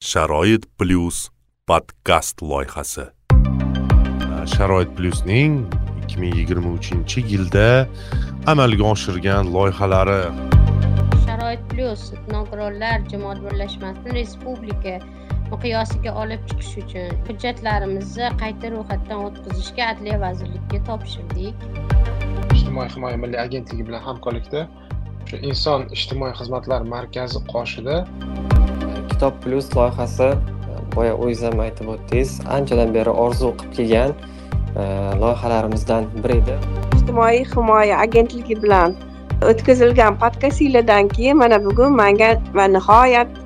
sharoit plyus podkast loyihasi. Sharoit plyusning 2023 yilda amalga oshirgan loyihalari. Sharoit plyus nogironlar jamoat birlashmasini respublika miqyosiga olib chiqish uchun hujjatlarimizni qayta ro'yxatdan o'tkazishga adliya vazirligiga topshirdik. Ijtimoiy himoya milliy agentligi bilan hamkorlikda shu inson ijtimoiy xizmatlar markazi qoshida kitob plyus loyihasi boya o'zingiz ham aytib o'tdingiz anchadan beri orzu qilib kelgan e, loyihalarimizdan biri edi. Ijtimoiy himoya agentligi bilan o'tkazilgan podkastlardan keyin mana bugun manga va nihoyat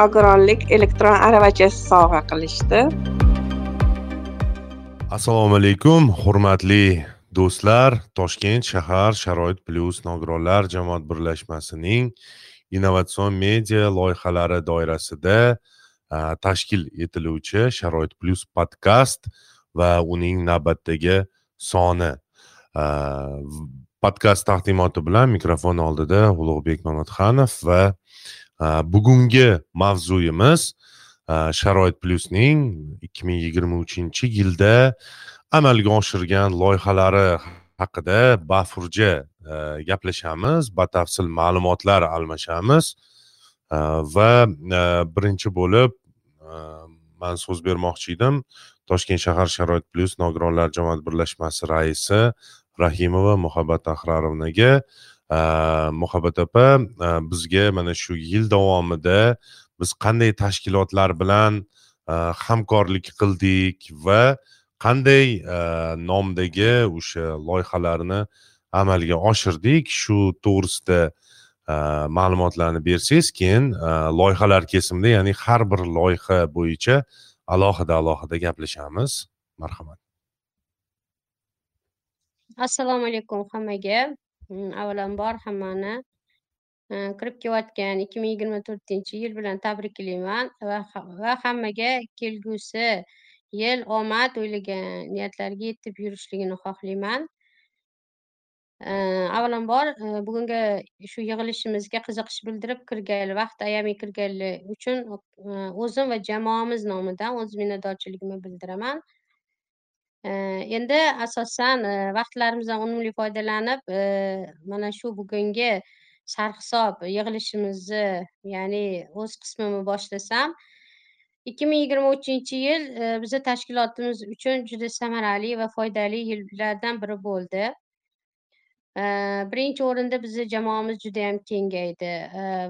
nogironlik elektron aravachasi sovg'a qilishdi. Assalomu alaykum hurmatli do'stlar. Toshkent shahar sharoit plyus nogironlar jamoat birlashmasining innovatsion media loyihalari doirasida tashkil etiluvchi sharoit plyus podkast va uning navbatdagi soni. Podkast taqdimoti bilan mikrofon oldida ulug'bek mamatxanov va bugungi mavzuyimiz sharoit plyusning ikki ming yigirma uchinchi yilda amalga oshirgan loyihalari haqida bafurja gaplashamiz batafsil ma'lumotlar almashamiz. Va birinchi bo'lib man so'z bermoqchi edim. Toshkent shahar sharoit plyus nogironlar jamoat birlashmasi raisi rahimova muhabbat ahrarovnaga muhabbat opa bizga mana shu yil davomida biz qanday tashkilotlar bilan hamkorlik qildik va qanday nomdagi o'sha loyihalarni amalga oshirdik. Shu to'g'risida ma'lumotlarni bersangiz keyin loyihalar kesimida ya'ni har bir loyiha bo'yicha alohida alohida gaplashamiz. Marhamat. Assalomu alaykum hammaga. Mm, avvalambor hammani. Kirib kelayotgan ikki ming yigirma to'rtinchi yil bilan tabriklayman va hammaga kelgusi yil omad o'ylagan niyatlarga yetib yurishligini xohlayman. Avvalambor bugungi shu yig'ilishimizga qiziqish bildirib kirgan vaqt ayamay kirganlar uchun o'zim va jamoamiz nomidan o'z minnatdorchiligimni bildiraman endi asosan vaqtlarimizdan unumli foydalanib mana shu bugungi sarhisob yig'ilishimizni ya'ni o'z qismimni boshlasam ikki ming yigirma uchinchi yil e, bizni tashkilotimiz uchun juda samarali va foydali yillardan biri bo'ldi birinchi o'rinda bizni jamoamiz judayam kengaydi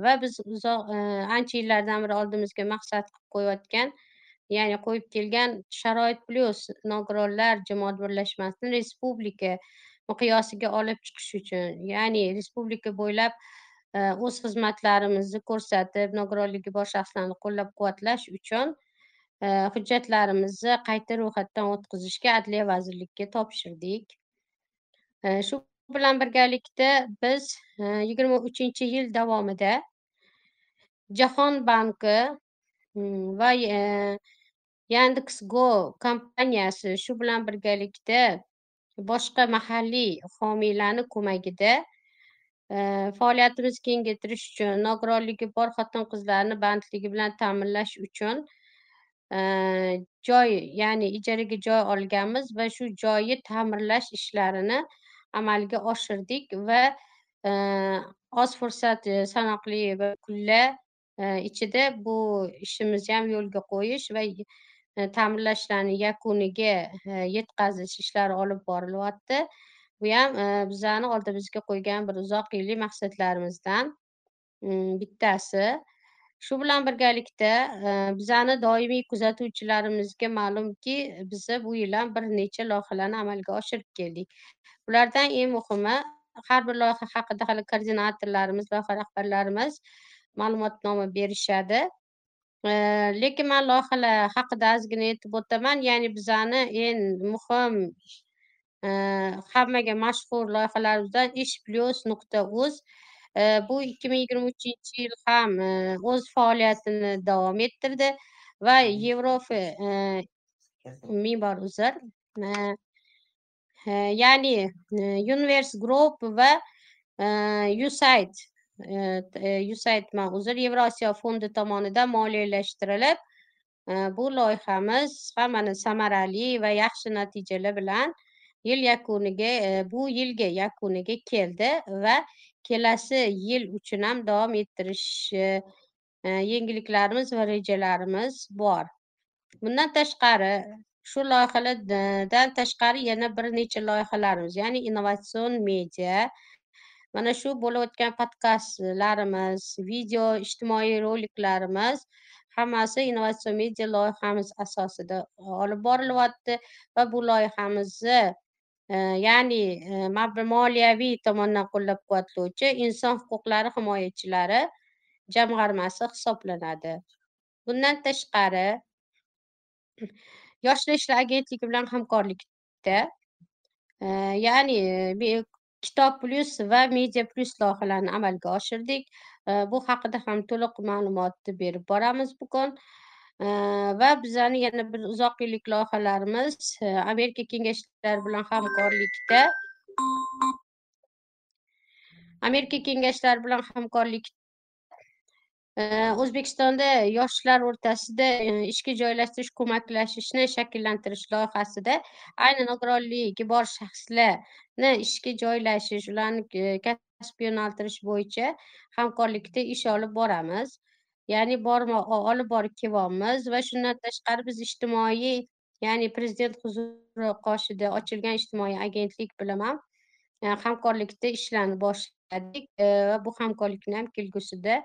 va biz uzoq ancha yillardan beri oldimizga maqsad qilib qo'yayotgan ya'ni qo'yib kelgan sharoit plyus nogironlar jamoat birlashmasini respublika miqyosiga olib chiqish uchun ya'ni respublika bo'ylab o'z xizmatlarimizni ko'rsatib nogironligi bor shaxslarni qo'llab-quvvatlash uchun hujjatlarimizni qayta ro'yxatdan o'tkazishga Adliya vazirligiga topshirdik. Shu bilan birgalikda biz e, yigirma uchinchi yil davomida Jahon banki hmm, va e, Yandex.Go kompaniyasi shu bilan birgalikda boshqa mahalliy homiylarni ko'magida e, faoliyatimizni kengaytirish uchun nogironligi bor xotin-qizlarni bandligi bilan ta'minlash uchun joy ya'ni ijaraga joy olganmiz va shu joyni ta'mirlash ishlarini amalga oshirdik va e, oz fursat e, sanoqli va kunlar e, ichida bu ishimizni ham yo'lga qo'yish va ta'mirlashlarni yakuniga yetkazish ishlari olib borilyapti. Bu ham bizani oldimizga qo'ygan bir uzoq yillik maqsadlarimizdan mm, bittasi. Shu bilan birgalikda bizani doimiy kuzatuvchilarimizga ma'lumki biza bu yil ham bir necha loyihalarni amalga oshirib keldik. Bulardan eng muhimi har bir loyiha haqida hali koordinatorlarimiz loyiha rahbarlarimiz ma'lumotnoma berishadi. Lekin man loyihalar haqida ozgina aytib o'taman ya'ni bizani eng muhim hammaga mashhur loyihalarimizdan ish plyus nuqta uz bu ikki ming yigirma uchinchi yil ham o'z faoliyatini davom ettirdi va yevropa ming bor uzr ya'ni univers group va usaid usaid uzr yevrosiyo fondi tomonidan moliyalashtirilib bu loyihamiz hammani samarali va yaxshi natijalar bilan yil yakuniga bu yilgi yakuniga keldi va kelasi yil uchun ham davom ettirish e, yengilliklarimiz va rejalarimiz bor. Bundan tashqari shu loyihalardan tashqari yana bir necha loyihalarimiz ya'ni innovatsion media mana shu bo'lib o'tgan podkastlarimiz video ijtimoiy roliklarimiz hammasi innovatsion media loyihamiz asosida olib borilyapti va bu loyihamizni ya'ni moliyaviy tomondan qo'llab quvvatlovchi inson huquqlari himoyachilari jamg'armasi hisoblanadi. Bundan tashqari yoshlar ishlar agentligi bilan hamkorlikda ya'ni kitob plyus va media plyus loyihalarini amalga oshirdik. Bu haqida ham to'liq ma'lumotni berib boramiz bugun. Va bizani yana bir uzoq yillik loyihalarimiz e, amerika kengashlari bilan hamkorlikda. Amerika kengashlari bilan hamkorlik o'zbekistonda yoshlar o'rtasida e, ishga joylashtirish ko'maklashishni shakllantirish loyihasida ayni nogironligi bor shaxslarni ishga joylashish ularni e, kasbga yo'naltirish bo'yicha hamkorlikda ish olib boramiz. Ya'ni borma olib borib kelyapmiz va shundan tashqari biz ijtimoiy ya'ni prezident huzuri qoshida ochilgan ijtimoiy agentlik bilan ham e, hamkorlikda ishlarni boshladik e, va bu hamkorlikni ham kelgusida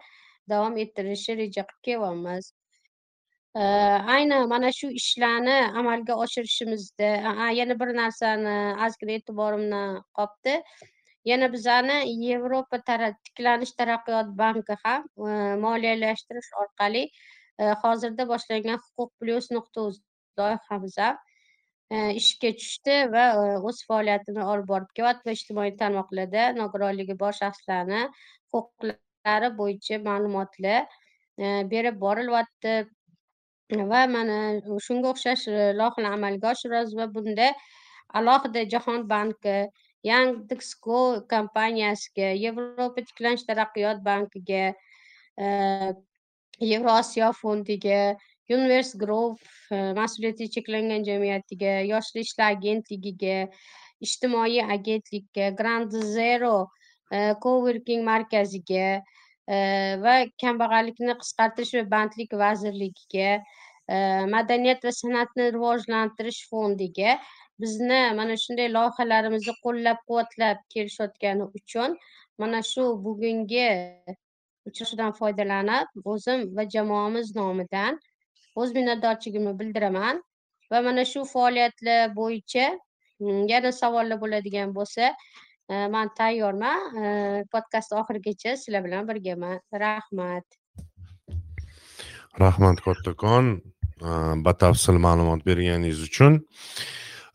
davom ettirishni reja qilib kelyapmiz. E, aynan mana shu ishlarni amalga oshirishimizda yana bir narsani ozgina e'tiborimni qolibdi yana bizani yevropa tiklanish taraqqiyot banki ham e, moliyalashtirish orqali e, hozirda boshlangan huquq plyus nuqta uz loyihamiz ham e, ishga tushdi va o'z faoliyatini olib borib kelyapti va ijtimoiy tarmoqlarda nogironligi bor shaxslarni huquqlari bo'yicha ma'lumotlar berib borilyapti. Va mana shunga o'xshash loyihalar amalga oshiramiz va bunda alohida jahon banki yandex.go kompaniyasiga yevropa tiklanish taraqqiyot bankiga e, yevrosiyo fondiga univers group mas'uliyati cheklangan jamiyatiga yoshlar ishlar agentligiga ijtimoiy agentlikka grand zero coworking markaziga va kambag'allikni qisqartirish va bandlik vazirligiga madaniyat va san'atni rivojlantirish fondiga bizni mana shunday loyihalarimizni qo'llab quvvatlab kelishayotgani uchun mana shu bugungi uchrashuvdan foydalanib o'zim va jamoamiz nomidan o'z minnatdorchiligimni bildiraman va mana shu faoliyatlar bo'yicha mm, yana savollar bo'ladigan bo'lsa e, man tayyorman. E, podkast oxirigacha sizlar bilan birgaman rahmat. Rahmat kattakon. E, batafsil ma'lumot berganingiz uchun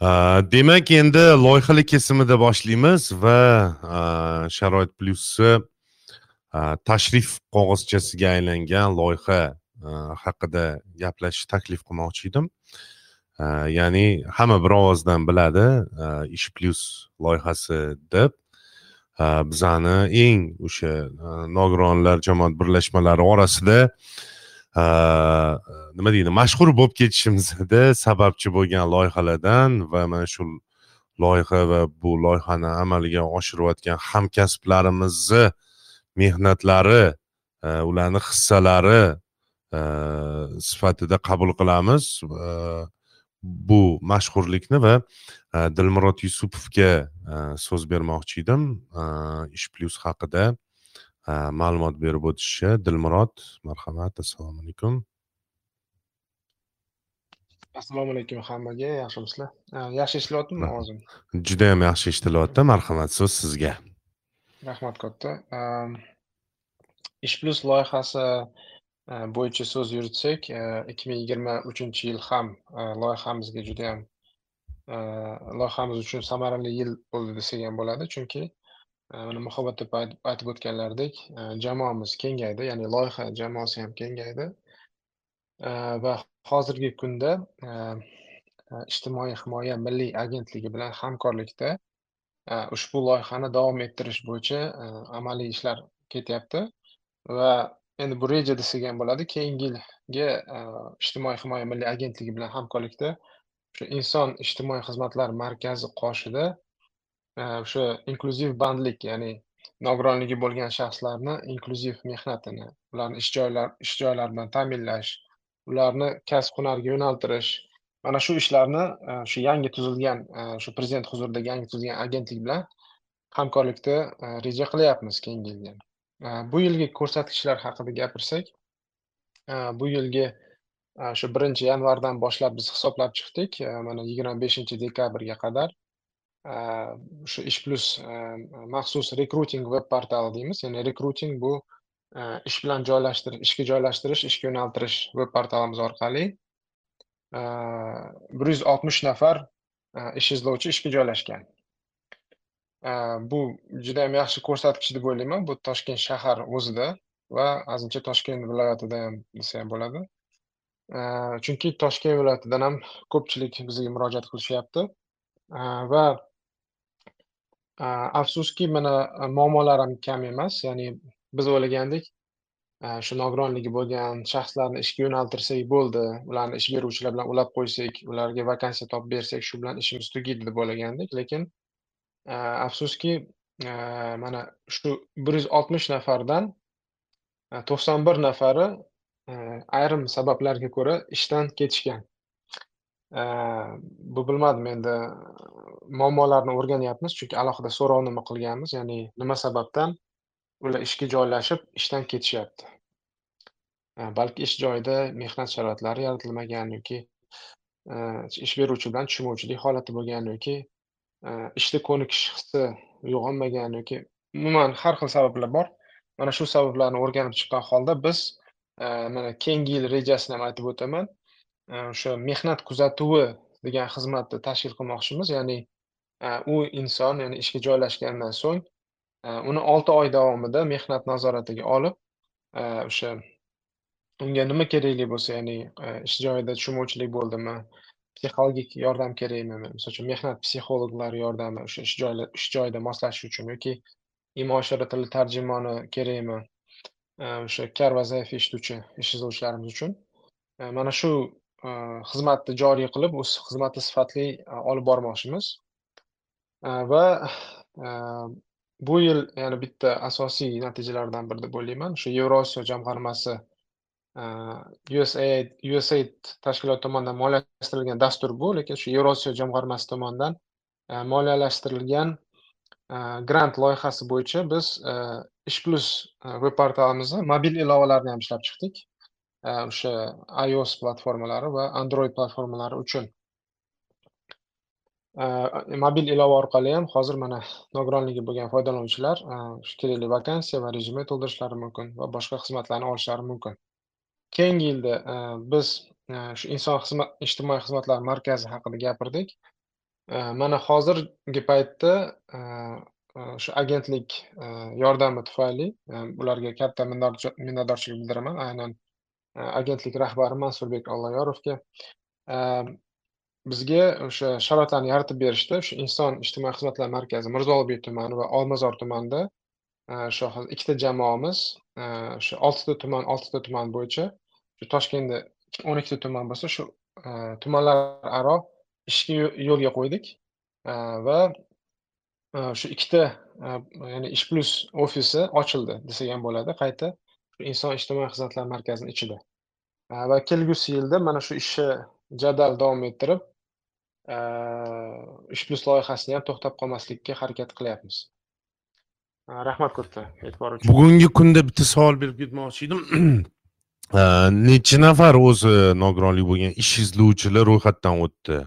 Э, demak endi loyihali kesimida boshlaymiz va э, sharoit plyusi э, tashrif qog'ozchasiga aylangan loyiha haqida gaplashishni taklif qilmoqchi edim. Ya'ni hamma bir ovozdan biladi ish plyus loyihasi deb. Bizani eng o'sha nogironlar jamoat birlashmalari orasida nima deydi mashhur bo'lib ketishimizda sababchi bo'lgan loyihalardan va mana shu loyiha va bu loyihani amalga oshirayotgan hamkasblarimizni mehnatlari e, ularni hissalari e, sifatida qabul qilamiz. E, bu mashhurlikni va dilmurod yusupovga so'z bermoqchi edim. Ish plyus haqida ma'lumot berib o'tishi. Dilmurod marhamat assalomu alaykum. Assalomu alaykum hammaga. Yaxshimisizlar yaxshi eshitilyaptimi ovozim? Judayam yaxshi eshitilyapti marhamat so'z sizga. Rahmat katta. Ish plyus loyihasi bo'yicha so'z yuritsak ikki ming yigirma uchinchi yil ham loyihamizga judayam loyihamiz uchun samarali yil bo'ldi desak ham bo'ladi. Chunki mana muhabbat deb aytib o'tganlaridek jamoamiz kengaydi. Ya'ni loyiha jamoasi ham kengaydi Э, va hozirgi kunda э, э, ijtimoiy himoya milliy agentligi bilan hamkorlikda ushbu loyihani davom ettirish bo'yicha amaliy ishlar ketyapti va endi bu reja desak ham bo'ladi. Keyingi yilgi e, ijtimoiy himoya milliy agentligi bilan hamkorlikda o'sha inson ijtimoiy xizmatlar markazi qoshida e, o'sha inklyuziv bandlik ya'ni nogironligi bo'lgan shaxslarni inklyuziv mehnatini ularni ish joylar ish joylari bilan ta'minlash ularni kasb hunarga yo'naltirish mana shu ishlarni e, shu yangi tuzilgan e, shu prezident huzuridagi yangi tuzilgan agentlik bilan hamkorlikda e, reja qilyapmiz keyingi yilga. Bu yilgi ko'rsatkichlar haqida gapirsak bu yilgi shu birinchi yanvardan boshlab biz hisoblab chiqdik mana yigirma beshinchi dekabrga qadar shu ish plus maxsus rekruting veb portali deymiz. Ya'ni rekruting bu ish bilan joylashtirish ishga joylashtirish ishga yo'naltirish veb portalimiz orqali bir yuz oltmish nafar e, ish izlovchi ishga joylashgan bu juda yam yaxshi ko'rsatkich deb o'ylayman. Bu toshkent shahar o'zida va azimcha toshkent viloyatida ham desa ham bo'ladi. Chunki toshkent viloyatidan ham ko'pchilik bizga murojaat qilishyapti. Va e, afsuski mana muammolar ham kam emas. Ya'ni biz o'ylagandik. Shu nogironligi bo'lgan shaxslarni ishga yo'naltirsak bo'ldi. Ularni ish beruvchilar bilan ulab qo'ysak ularga vakansiya topib bersak shu bilan ishimiz tugaydi deb o'ylagandik. Lekin e, afsuski e, mana shu bir yuz oltmish nafardan e, to'qson bir nafari ayrim sabablarga ko'ra ishdan ketishgan. Bu bilmadim endi muammolarni o'rganyapmiz chunki alohida so'rovnoma qilganmiz. Ya'ni nima sababdan? Ular ishga joylashib ishdan ketishyapti. Balki ish joyida mehnat sharoitlari yaratilmagan yoki e, ish beruvchi bilan tushunmovchilik holati bo'lgan yoki e, ishda ko'nikish hissi uyg'onmagan yoki umuman har xil sabablar bor. Mana shu sabablarni o'rganib chiqqan holda biz e, mana keyingi yil rejasini ham aytib o'taman. O'sha mehnat kuzatuvi degan xizmatni tashkil qilmoqchimiz. Ya'ni u inson ya'ni ishga joylashgandan so'ng Э, uni olti oy davomida mehnat nazoratiga olib э, o'sha unga nima kerakli bo'lsa ya'ni e, ish joyida tushunmovchilik bo'ldimi psixologik yordam kerakmi misol uchun mehnat psixologlari yordami o'sha ish joyi ish joyida moslashish uchun yoki imo ishora tili tarjimoni kerakmi e, o'sha kar va zaif eshituvchi ish izlovchilarimiz uchun e, mana shu xizmatni joriy qilib o'z xizmatni sifatli olib bormoqchimiz. Va bu yil yana bitta asosiy natijalardan biri deb o'ylayman shu Yevrosiyo jamg'armasi e, USAID USAID tashkiloti tomonidan moliyalashtirilgan dastur bu lekin shu Yevrosiyo jamg'armasi tomonidan e, moliyalashtirilgan e, grant loyihasi bo'yicha biz ish plus veb portalimizni mobil ilovalarni ham ishlab chiqdik. O'sha iOS platformalari va Android platformalari uchun. Mobil ilova orqali ham hozir mana nogironligi bo'lgan foydalanuvchilar kerakli vakansiya va rezyume to'ldirishlari mumkin va boshqa xizmatlarni olishlari mumkin keyingi yilda biz shu inson xizmat ijtimoiy xizmatlar markazi haqida gapirdik mana hozirgi paytda shu agentlik yordami tufayli ularga katta minnatdorchilik bildiraman aynan agentlik rahbari Mansurbek Olloyorovga bizga o'sha sharoitlarni yaratib berishdi Shu inson ijtimoiy xizmatlar markazi Mirzo Ulug'bek tumani va Olmazor tumanida e, shu ikkita jamoamiz e, o'sha oltita tuman oltita tuman bo'yicha shu Toshkentda o'n ikkita tuman bo'lsa shu e, tumanlararo ishga yo'lga qo'ydik. Va shu ikkita ya'ni ish plus ofisi ochildi desak ham bo'ladi qayta inson ijtimoiy xizmatlar markazini ichida. Va kelgusi yilda mana shu ishni jadal davom ettirib ish plus loyihasini ham to'xtab qolmaslikka harakat qilyapmiz. Rahmat katta e'tibor uchun. Bugungi kunda bitta savol berib ketmoqchi edim. Necha nafar o'zi nogironligi bo'lgan ish izlovchilar ro'yxatdan o'tdi?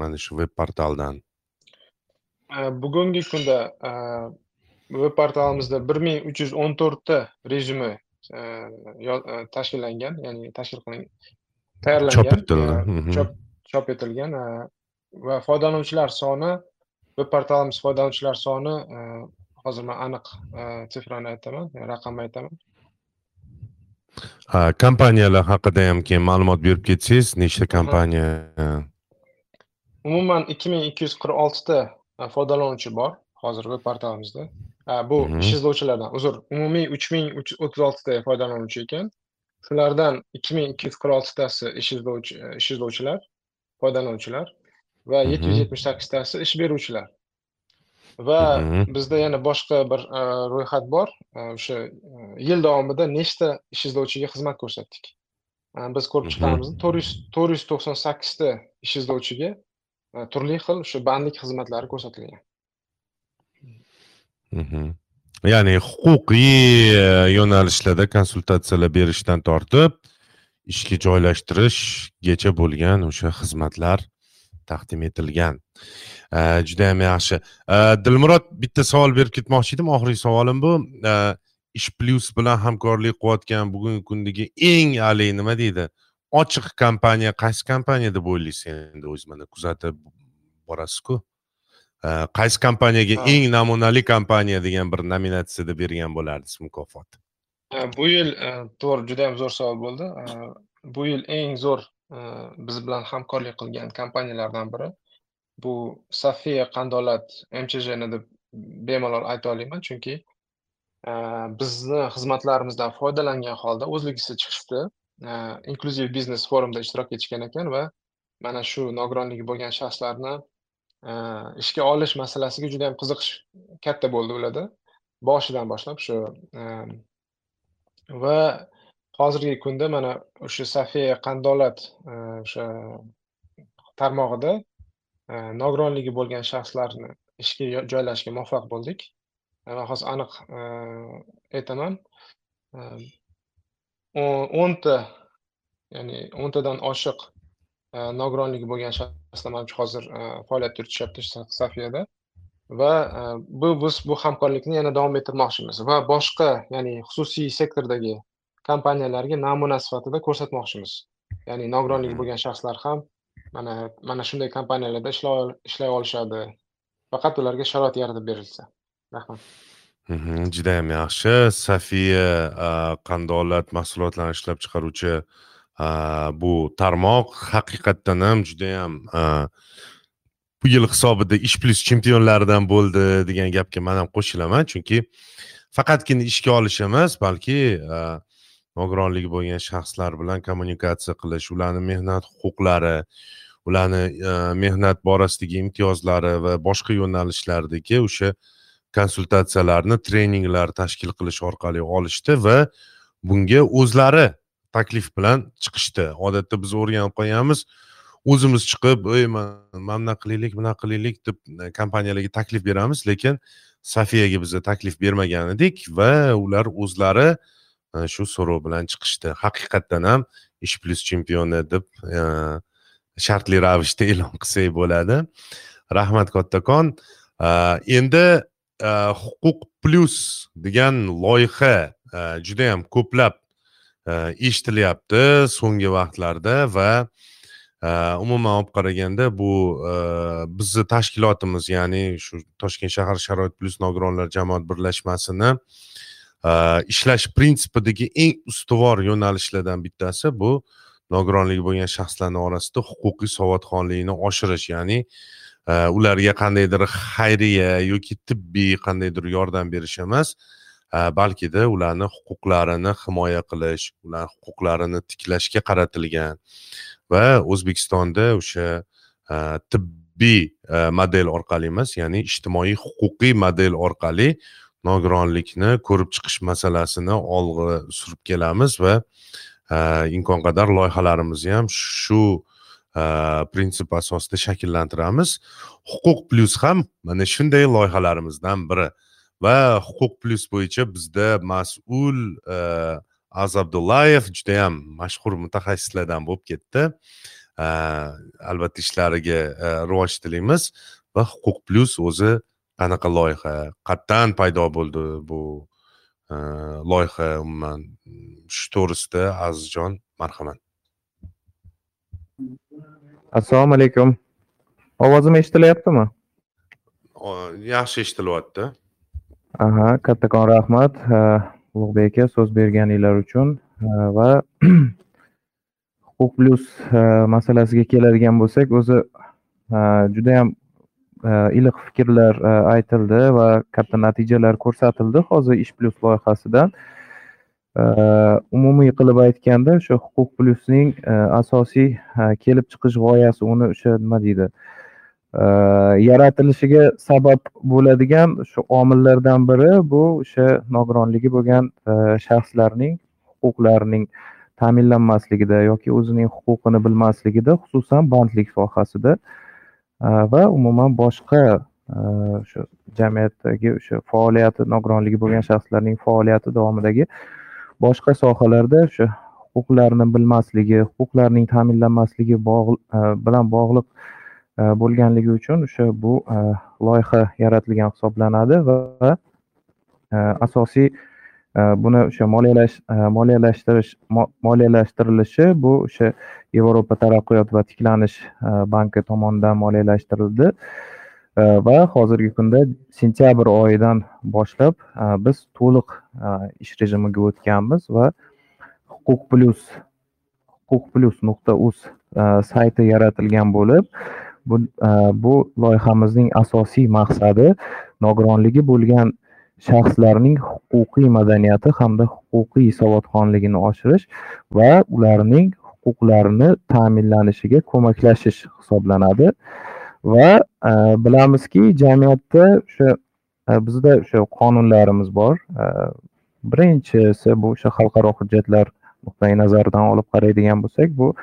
Mana shu veb portaldan. Bugungi kunda veb portalimizda bir ming uch yuz o'n to'rtta rezyume e, e, tashkillangan ya'ni tashkil qilingan tayyorlangan chop etildi. chop chop etilgan va foydalanuvchilar soni veb portalimiz foydalanuvchilar soni hozir man aniq sifrani aytaman raqamni aytaman. Ha kompaniyalar haqida ham keyin ma'lumot berib ketsangiz nechta kompaniya? Umuman ikki ming ikki yuz qirq oltita foydalanuvchi bor hozir veb portalimizda. Bu ish izlovchilardan uzr umumiy uch ming o'ttiz oltita foydalanuvchi ekan shulardan ikki ming ikki yuz qirq oltitasi ish izlovchi ish izlovchilar foydalanuvchilar va Mhm. yetti yuz yetmish sakkiztasi ish beruvchilar va Mhm. bizda yana boshqa bir e, ro'yxat bor E, o'sha e, yil davomida nechta ish izlovchiga xizmat ko'rsatdik E, biz ko'rib Mhm. yuz to'qson sakkizta ish izlovchiga e, turli xil o'sha bandlik xizmatlari ko'rsatilgan Mhm. Ya'ni huquqiy e, yo'nalishlarda konsultatsiyalar berishdan tortib ishga joylashtirishgacha bo'lgan o'sha xizmatlar taqdim etilgan. E, Juda ham yaxshi. E, Dilmurod bitta savol berib ketmoqchi edim. Oxirgi savolim bu. Ish plyus bilan hamkorlik qilayotgan bugungi kundagi eng haligi nima deydi? Ochiq kompaniya qaysi kompaniya deb o'ylaysiz endi? O'zi mana kuzatib borasizku. Qaysi kompaniyaga eng namunali kompaniya degan bir nominatsiyada bergan bo'lardingiz mukofot? E, bu yil e, to'g'ri juda yam zo'r savol bo'ldi. Bu yil eng zo'r biz bilan hamkorlik qilgan kompaniyalardan biri. Bu safiya qandolat mchjni deb bemalol ayta olaman chunki e, bizni xizmatlarimizdan foydalangan holda o'zligicha chiqishdi. E, inklyuziv biznes forumda ishtirok etishgan ekan va mana shu nogironligi bo'lgan shaxslarni ishga olish masalasiga juda yam qiziqish katta bo'ldi ularda. Boshidan boshlab shu e, va hozirgi kunda mana o'sha safiya qandolat e, o'sha tarmog'ida e, nogironligi bo'lgan shaxslarni ishga joylashga muvaffaq bo'ldik. E, man hozir aniq aytaman o'nta ya'ni o'ntadan oshiq nogironligi bo'lgan shaxslar manimcha hozir e, faoliyat yuritishyapti Sa- safiyada. Va e, bu biz bu hamkorlikni yana davom ettirmoqchimiz va boshqa ya'ni xususiy sektordagi kompaniyalarga namuna sifatida ko'rsatmoqchimiz. Ya'ni nogironligi Mhm. bo'lgan shaxslar ham mana mana shunday kompaniyalarda ishlay ol- ishlay olishadi. Faqat ularga sharoit yaratib berilsa. Rahmat. Mhm, judayam yaxshi. Safiya qandolat mahsulotlarini ishlab chiqaruvchi bu tarmoq haqiqatdan ham judayam a, bu yil hisobida ish plyus chempionlaridan bo'ldi degan gapga man ham qo'shilaman. Chunki faqatgina ishga olish emas balki e, nogironligi bo'lgan shaxslar bilan kommunikatsiya qilish ularni mehnat huquqlari ularni e, mehnat borasidagi imtiyozlari va boshqa yo'nalishlardagi o'sha konsultatsiyalarni treninglar tashkil qilish orqali olishdi va bunga o'zlari taklif bilan chiqishdi. Odatda biz o'rganib qolganmiz o'zimiz chiqib ey mana bunaqa qilaylik bunaqa qilaylik deb e, kompaniyalarga taklif beramiz. Lekin safiyaga biza taklif bermagan edik va ular o'zlari e, shu so'rov bilan chiqishdi. Haqiqatdan ham ish plyus chempioni deb e, shartli ravishda e'lon qilsak bo'ladi. Rahmat kattakon. Endi huquq plyus degan loyiha judayam juda ko'plab eshitilyapti so'nggi vaqtlarda va umuman olib qaraganda bu bizni tashkilotimiz ya'ni shu toshkent shahar sharoit plyus nogironlar jamoat birlashmasini ishlash prinsipidagi eng ustuvor yo'nalishlardan bittasi bu nogironligi bo'lgan shaxslarni orasida huquqiy savodxonlikni oshirish ya'ni ularga qandaydir xayriya yoki tibbiy qandaydir yordam berish emas. Э, balkida ularni huquqlarini himoya qilish ularni huquqlarini tiklashga qaratilgan va o'zbekistonda o'sha e, tibbiy e, model orqali emas ya'ni ijtimoiy huquqiy model orqali nogironlikni ko'rib chiqish masalasini olg'a surib kelamiz va e, imkon qadar loyihalarimizni ham shu prinsip asosida shakllantiramiz. Huquq plyus ham mana shunday loyihalarimizdan biri. Va huquq plyus bo'yicha bizda mas'ul e, az abdullayev judayam mashhur mutaxassislardan bo'lib ketdi. E, albatta ishlariga e, rivoj tilaymiz va huquq plyus o'zi qanaqa loyiha qayerdan paydo bo'ldi bu loyiha umuman? Shu to'g'risida azizjon marhamat. Assalomu alaykum. Ovozim eshitilyaptimi yaxshi eshitilyapti aha kattakon rahmat ulug'bek aka so'z berganinglar uchun va huquq plyus masalasiga keladigan bo'lsak o'zi juda judayam iliq fikrlar aytildi va katta natijalar ko'rsatildi hozir ish plyus loyihasidan. Umumiy qilib aytganda o'sha huquq plyusning asosiy kelib chiqish g'oyasi uni o'sha nima deydi. Э, yaratilishiga sabab bo'ladigan shu omillardan biri bu o'sha nogironligi bo'lgan e, shaxslarning huquqlarining ta'minlanmasligida yoki o'zining huquqini bilmasligida xususan bandlik sohasida. E, va umuman boshqa e, o'sha jamiyatdagi o'sha faoliyati nogironligi bo'lgan shaxslarning faoliyati davomidagi boshqa sohalarda o'sha huquqlarini bilmasligi huquqlarining ta'minlanmasligi bilan bog'liq E, bo'lganligi uchun o'sha bu e, loyiha yaratilgan hisoblanadi va e, asosiy buni o'sha moliyalash moliyalashtirish moliyalashtirilishi bu o'sha yevropa taraqqiyot va tiklanish banki tomonidan moliyalashtirildi. Va hozirgi kunda sentyabr oyidan boshlab biz to'liq ish rejimiga o'tganmiz va huquq plyus huquq plyus nuqta uz sayti yaratilgan bo'lib bu e, bu loyihamizning asosiy maqsadi nogironligi bo'lgan shaxslarning huquqiy madaniyati hamda huquqiy savodxonligini oshirish va ularning huquqlarini ta'minlanishiga ko'maklashish hisoblanadi. Va e, bilamizki jamiyatda o'sha e, bizda o'sha qonunlarimiz bor. Birinchisi bu o'sha xalqaro hujjatlar nuqtai nazaridan olib qaraydigan bo'lsak bu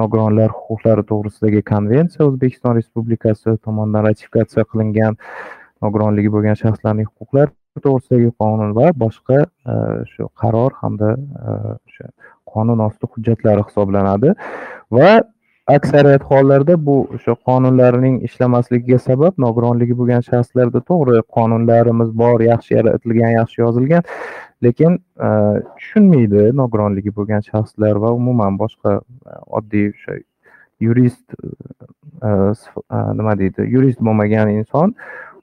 nogironlar huquqlari to'g'risidagi konvensiya o'zbekiston respublikasi tomonidan ratifikatsiya qilingan nogironligi bo'lgan shaxslarning huquqlari to'g'risidagi qonun va boshqa e, shu qaror hamda e, o'sha qonun osti hujjatlari hisoblanadi. Va aksariyat hollarda bu o'sha qonunlarning ishlamasligiga sabab nogironligi bo'lgan shaxslarda to'g'ri qonunlarimiz bor yaxshi yaratilgan yaxshi yozilgan. Lekin e, tushunmaydi nogironligi bo'lgan shaxslar va umuman boshqa e, oddiy o'sha yurist e, nima deydi yurist bo'lmagan inson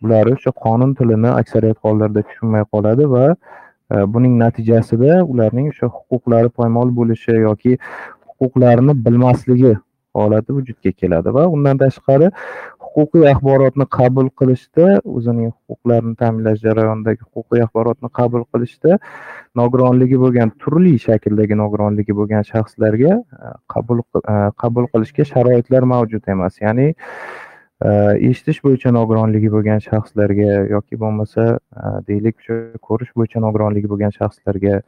ular o'sha qonun tilini aksariyat hollarda tushunmay qoladi va buning natijasida ularning o'sha huquqlari poymol bo'lishi yoki huquqlarini bilmasligi holati vujudga keladi va undan tashqari huquqiy axborotni qabul qilishda o'zining huquqlarini ta'minlash jarayonidagi huquqiy axborotni qabul qilishda nogironligi bo'lgan turli shakldagi nogironligi bo'lgan shaxslarga e, qabul e, qabul qilishga sharoitlar mavjud emas. Ya'ni e, eshitish bo'yicha nogironligi bo'lgan shaxslarga yoki bo'lmasa deylik ko'rish bo'yicha nogironligi bo'lgan shaxslarga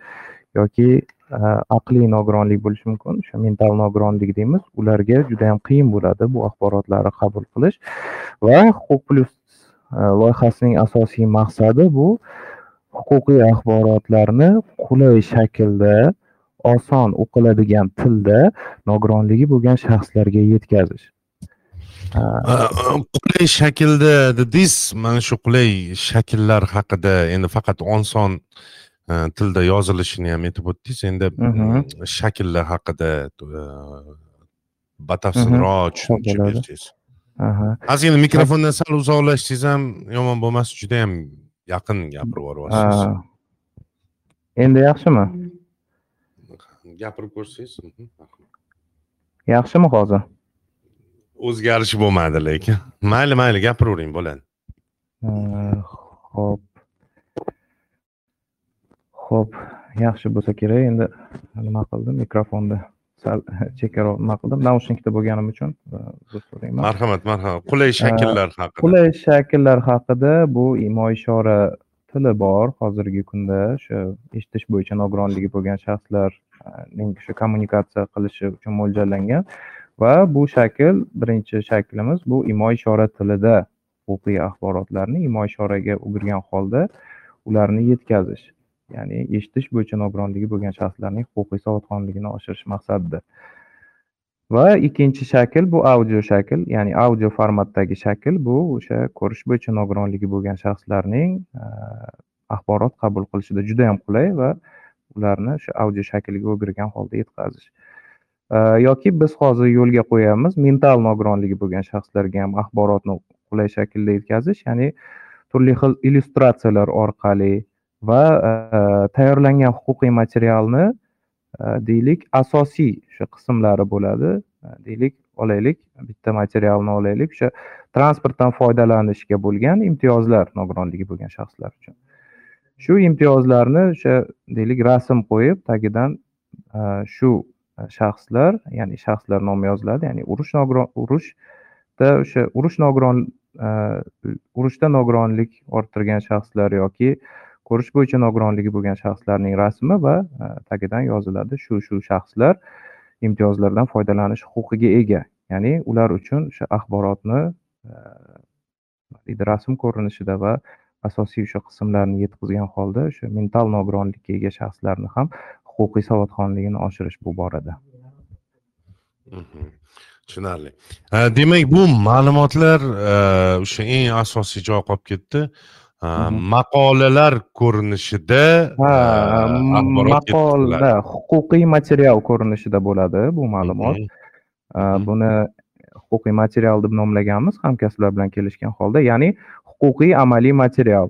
yoki Э, aqliy nogironlik bo'lishi mumkin. O'sha mental nogironlik deymiz. Ularga juda yam qiyin bo'ladi bu axborotlarni qabul qilish. Va huquq plyus e, loyihasining asosiy maqsadi bu huquqiy axborotlarni qulay shaklda oson o'qiladigan tilda nogironligi bo'lgan shaxslarga yetkazish. Qulay shaklda dedingiz mana shu qulay shakllar haqida endi faqat oson tilda yozilishini ham aytib o'tdingiz endi shakllar haqida e, batafsilroq tushuntirib bersangiz. Ozgina mikrofondan sal uzoqlashsangiz ham yomon bo'lmas juda yam yaqin gapirib yuboryapsiz endi yaxshimi? Gapirib ko'rsangiz yaxshimi hozir? O'zgarish bo'lmadi lekin. Mayli mayli gapiravering bo'ladi. Ho'p ho'p yaxshi bo'lsa kerak. Endi nima qildim? Mikrofonni sal chekkaroq nima qildim? Naushnikda bo'lganim uchun uzr so'rayman. Marhamat marhamat. Qulay shakllar haqida. qulay shakllar haqida bu imo ishora tili bor hozirgi kunda. O'sha eshitish bo'yicha nogironligi bo'lgan shaxslarning shu kommunikatsiya qilishi uchun mo'ljallangan. Va bu shakl birinchi shaklimiz bu imo ishora tilida huquqiy axborotlarni imo ishoraga o'girgan holda ularni yetkazish ya'ni eshitish bo'yicha nogironligi bo'lgan shaxslarning huquqiy savodxonligini oshirish maqsadida. Va ikkinchi shakl bu audio shakl ya'ni audio formatdagi shakl bu o'sha ko'rish bo'yicha nogironligi bo'lgan shaxslarning e, axborot qabul qilishida juda yam qulay va ularni o'sha audio shakliga o'girgan holda yetkazish. E, yoki biz hozir yo'lga qo'yamiz mental nogironligi bo'lgan shaxslarga ham axborotni qulay shaklda yetkazish ya'ni turli xil illyustratsiyalar orqali va eh, tayyorlangan huquqiy materialni eh, deylik asosiy o'sha qismlari bo'ladi. Eh, deylik olaylik bitta materialni olaylik o'sha transportdan foydalanishga bo'lgan imtiyozlar nogironligi bo'lgan shaxslar uchun. Shu imtiyozlarni o'sha deylik rasm qo'yib tagidan shu shaxslar ya'ni shaxslar nomi yoziladi ya'ni urush nogiron urushda o'sha urush nogiron urushda nogironlik orttirgan shaxslar yoki ko'rish bo'yicha nogironligi bo'lgan shaxslarning rasmi va e, tagidan yoziladi shu shu shaxslar imtiyozlardan foydalanish huquqiga ega ya'ni ular uchun o'sha axborotni e, rasm ko'rinishida va asosiy o'sha qismlarni yetkazgan holda o'sha mental nogironlikka ega shaxslarni ham huquqiy savodxonligini oshirish bu borada mhm. tushunarli e, demak bu ma'lumotlar o'sha eng asosiy joy qolib ketdi. Maqolalar ko'rinishida maqola huquqiy material ko'rinishida bo'ladi bu ma'lumot. Buni huquqiy material deb nomlaganmiz hamkasblar bilan kelishgan holda ya'ni huquqiy amaliy material.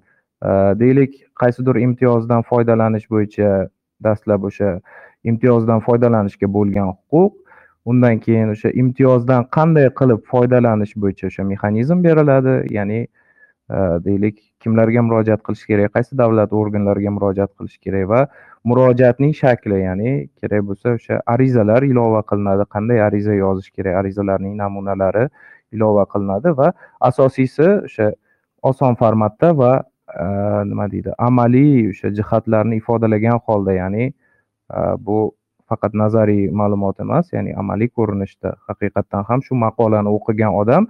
Deylik qaysidir imtiyozdan foydalanish bo'yicha dastlab o'sha imtiyozdan foydalanishga bo'lgan huquq undan keyin o'sha imtiyozdan qanday qilib foydalanish bo'yicha o'sha mexanizm beriladi ya'ni e, deylik kimlarga murojaat qilish kerak qaysi davlat organlariga murojaat qilish kerak va murojaatning shakli ya'ni kerak bo'lsa o'sha arizalar ilova qilinadi qanday ariza yozish kerak arizalarning namunalari ilova qilinadi va asosiysi o'sha oson formatda va e, nima deydi amaliy o'sha jihatlarni ifodalagan holda ya'ni e, bu faqat nazariy ma'lumot emas ya'ni amaliy ko'rinishda haqiqatdan ham shu maqolani o'qigan odam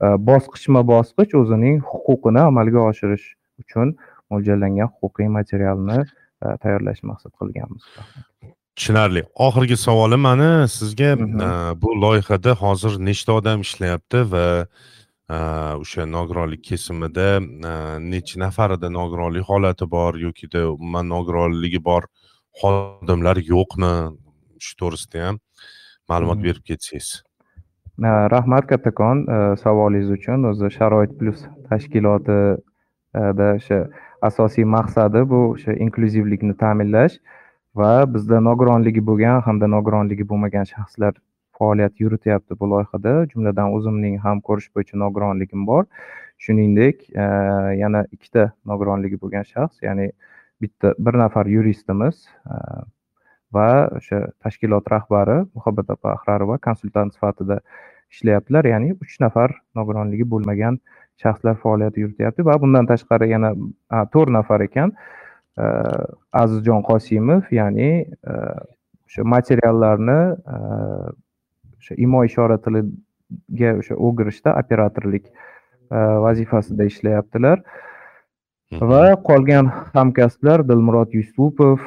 bosqichma bosqich o'zining huquqini amalga oshirish uchun mo'ljallangan huquqiy materialni e, tayyorlashni maqsad qilganmiz. Tushunarli. Oxirgi savolim mani. Sizga e, bu loyihada hozir nechta odam ishlayapti va o'sha nogironlik kesimida necha nafarida nogironlik holati bor yokida umuman nogironligi bor xodimlar yo'qmi? Shu to'g'risida ham ma'lumot berib ketsangiz Э, rahmat kattakon. Э, savolingiz uchun o'zi sharoit plyus tashkilotida e, o'sha asosiy maqsadi bu o'sha inklyuzivlikni ta'minlash va bizda nogironligi bo'lgan hamda nogironligi bo'lmagan shaxslar faoliyat yurityapti bu loyihada. Jumladan o'zimning ham ko'rish bo'yicha nogironligim bor. Shuningdek e, yana ikkita nogironligi bo'lgan shaxs ya'ni bitta bir nafar yuristimiz e, va o'sha tashkilot rahbari muhabbat opa ahrarova konsultant sifatida ishlayaptilar. Ya'ni uch nafar nogironligi bo'lmagan shaxslar faoliyat yurityapti va bundan tashqari yana to'rt nafar ekan. Azizjon qosimov ya'ni e, o'sha materiallarni e, o'sha imo ishora tiliga o'sha o'girishda operatorlik e, vazifasida ishlayaptilar. Va qolgan hamkasblar dilmurod yusupov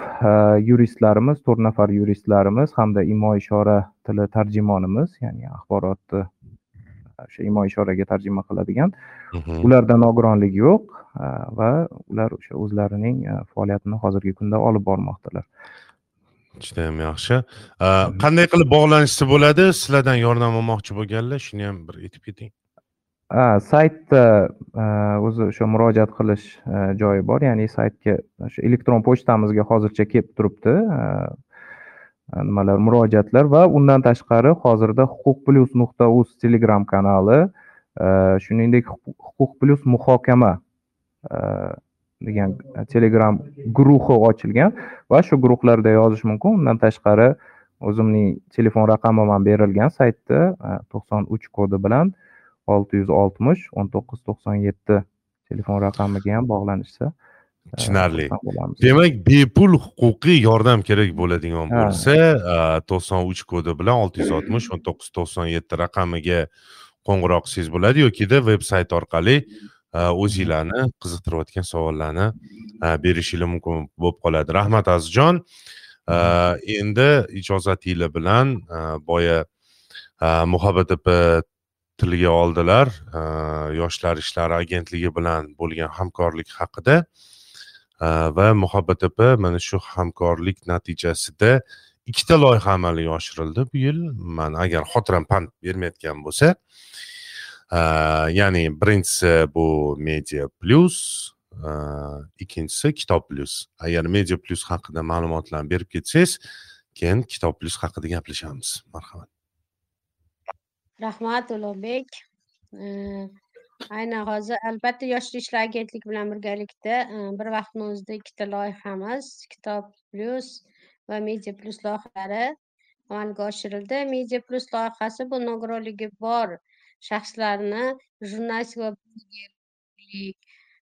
yuristlarimiz to'rt nafar yuristlarimiz hamda imo ishora tili tarjimonimiz ya'ni axborotni o'sha imo ishoraga tarjima qiladigan. Ularda nogironlik yo'q va ular o'sha o'zlarining faoliyatini hozirgi kunda olib bormoqdalar. Judayam yaxshi. Qanday qilib bog'lanishsa bo'ladi? Sizlardan yordam olmoqchi bo'lganlar shuni ham bir aytib keting saytda o'zi o'sha murojaat qilish joyi bor. Ya'ni saytga shu elektron pochtamizga hozircha kelib turibdi. Nimalar murojaatlar va undan tashqari hozirda huquq plyus nuqta uz telegram kanali shuningdek huquq plyus muhokama degan telegram guruhi ochilgan va shu guruhlarda yozish mumkin. Undan tashqari o'zimning telefon raqamim ham berilgan saytda to'qson uch kodi bilan olti yuz oltmish o'n to'qqiz to'qson yetti telefon raqamiga ham bog'lanishsa e, tushunarli demak bepul huquqiy yordam kerak bo'ladigan bo'lsa e, to'qson uch kodi bilan olti yuz oltmish o'n to'qqiz to'qson yetti raqamiga qo'ng'iroq qilsangiz bo'ladi yokida veb sayt orqali e, o'zinglarni qiziqtirayotgan savollarni berishinglar mumkin bo'lib qoladi. Rahmat azizjon. Endi ijozatinglar bilan boya muhabbat opa tilga oldilar e, yoshlar ishlari agentligi bilan bo'lgan hamkorlik haqida e, va muhabbat opa mana shu hamkorlik natijasida ikkita loyiha amalga oshirildi. Bu yil man agar xotiram pand bermayotgan bo'lsa e, ya'ni birinchisi bu media plyus ikkinchisi kitob plyus agar media plyus haqida ma'lumotlarni berib ketsangiz keyin kitob plyus haqida gaplashamiz. Marhamat. Rahmat ulug'bek aynan hozir albatta yoshlar ishlari agentligi bilan birgalikda e, bir vaqtni o'zida ikkita loyihamiz kitob plyus va media plyus loyihalari amalga oshirildi. Media plyus loyihasi bu nogironligi bor shaxslarni jurnalistika va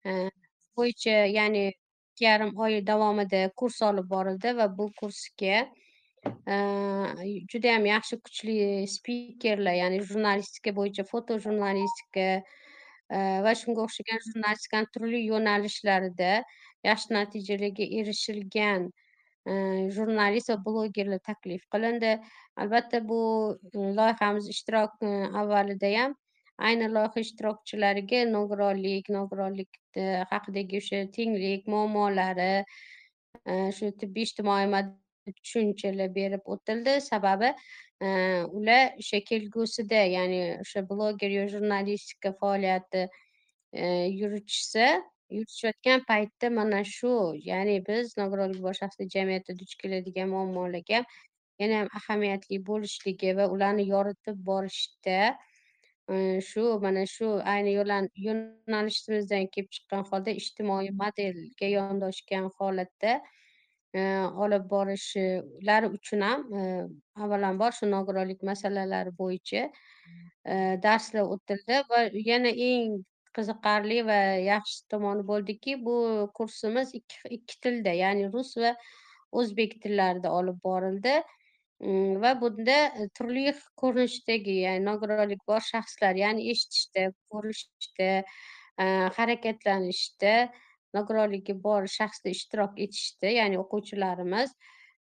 e, bo'yicha ya'ni ikki yarim oy davomida kurs olib borildi va bu kursga juda ham yaxshi kuchli spikerlar ya'ni jurnalistika bo'yicha foto jurnalistika va shunga o'xshagan jurnalistikani turli yo'nalishlarida yaxshi natijalarga erishilgan jurnalist va blogerlar taklif qilindi. Albatta bu e, loyihamiz ishtirok e, avvalida ham ayni loyiha ishtirokchilariga nogironlik nogironlik e, haqidagi o'sha tenglik muammolari shu tibbiy ijtimoiy tushunchalar berib o'tildi sababi ular o'sha kelgusida ya'ni o'sha bloger yo jurnalistika faoliyati yuritishsa yuritishayotgan paytda mana shu ya'ni biz nogironligi bor shaxslar jamiyatda duch keladigan muammolarga yanayam ahamiyatli bo'lishligi va ularni yoritib borishda shu mana shu ayni yo'nalishimizdan kelib chiqqan holda ijtimoiy modelga yondoshgan holatda olib borishlari uchun ham avvalambor shu nogironlik masalalari bo'yicha darslar o'tildi va yana eng qiziqarli va yaxshi tomoni bo'ldiki bu kursimiz ikki ikki tilda ya'ni rus va o'zbek tillarida olib borildi. Mm, va bunda e, turli ko'rinishdagi ya'ni nogironligi bor shaxslar ya'ni eshitishda ko'rishda harakatlanishda nogironligi bor shaxslar ishtirok etishdi. Ya'ni o'quvchilarimiz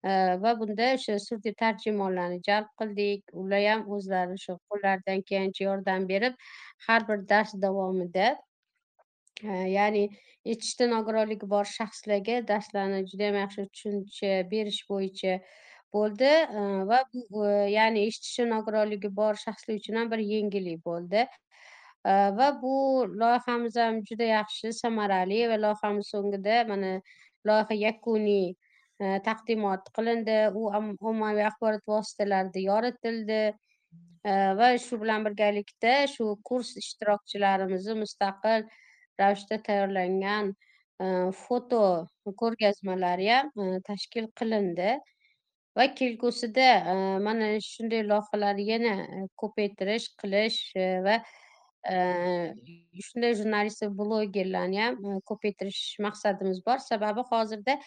e, va bunda o'sha surdiy tarjimonlarni jalb qildik. Ular ham o'zlari shu qo'llaridan kelgancha yordam berib har bir dars davomida e, ya'ni eshitishda nogironligi bor shaxslarga darslarni judayam yaxshi tushuncha berish bo'yicha bo'ldi. E, va bu ya'ni eshitishi nogironligi bor shaxslar uchun ham bir yengillik bo'ldi. Va bu loyihamiz ham juda yaxshi samarali va loyihamiz so'ngida mana loyiha yakuniy taqdimot qilindi. U ommaviy axborot vositalarida yoritildi. Va shu bilan birgalikda shu kurs ishtirokchilarimizni mustaqil ravishda tayyorlangan foto ko'rgazmalari ham tashkil qilindi. Va kelgusida mana shunday loyihalarni yana ko'paytirish qilish va shunday va blogerlarni ham ko'paytirish maqsadimiz bor. Sababi hozirda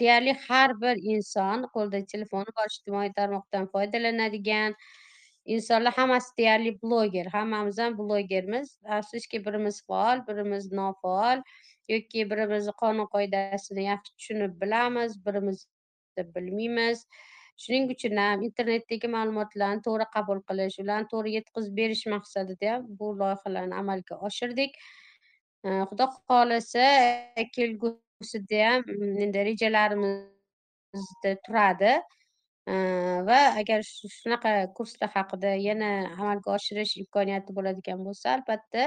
deyarli har bir inson qo'lida telefoni bor ijtimoiy tarmoqdan foydalanadigan insonlar hammasi deyarli bloger hammamiz ham blogermiz. Afsuski birimiz faol birimiz nofaol yoki birimiz qonun qoidasini yaxshi tushunib bilamiz birimiz bilmaymiz. Shuning uchun ham internetdagi ma'lumotlarni to'g'ri qabul qilish ularni to'g'ri yetkazib berish maqsadida ham bu loyihalarni amalga oshirdik. Xudo xohlasa kelgusida ham mm, endi rejalarimizda turadi. Va agar shunaqa kurslar haqida yana amalga oshirish imkoniyati bo'ladigan bo'lsa albatta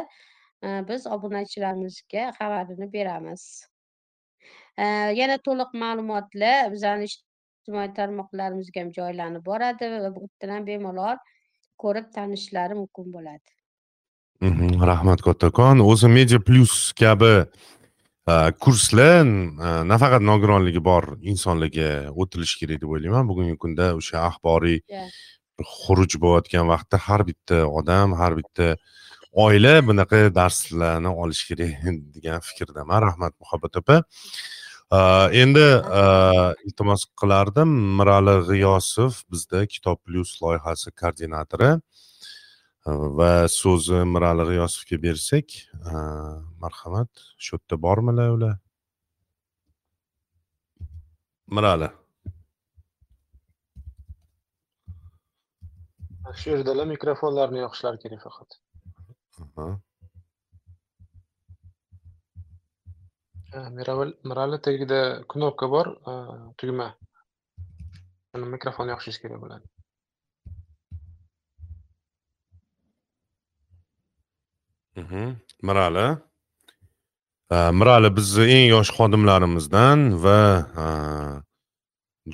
e, biz obunachilarimizga xabarini beramiz. Yana to'liq ma'lumotlar bizani ijtimoiy tarmoqlarimizga ham joylanib boradi va bu yerdan ham bemalol ko'rib tanishishlari mumkin bo'ladi. Mhm, rahmat kattakon. O'zi media plus kabi kurslar nafaqat nogironligi bor insonlarga o'tilishi kerak deb o'ylayman. Bugungi kunda o'sha axboriy xuruj bo'layotgan vaqtda har bitta odam har bitta oila bunaqa darslarni olishi kerak degan fikrdaman rahmat muhabbat opa endi iltimos qilardim mirali g'iyosov bizda kitob plyus loyihasi koordinatori va so'zni mirali g'iyosovga bersak marhamat shu yerda bormilar ular mirali shu yerdalar mikrofonlarni yoqishlari kerak faqat mirali tagida knopka bor tugma uni mikrofonni yoqishingiz kerak bo'ladi mirali mirali bizni eng yosh xodimlarimizdan va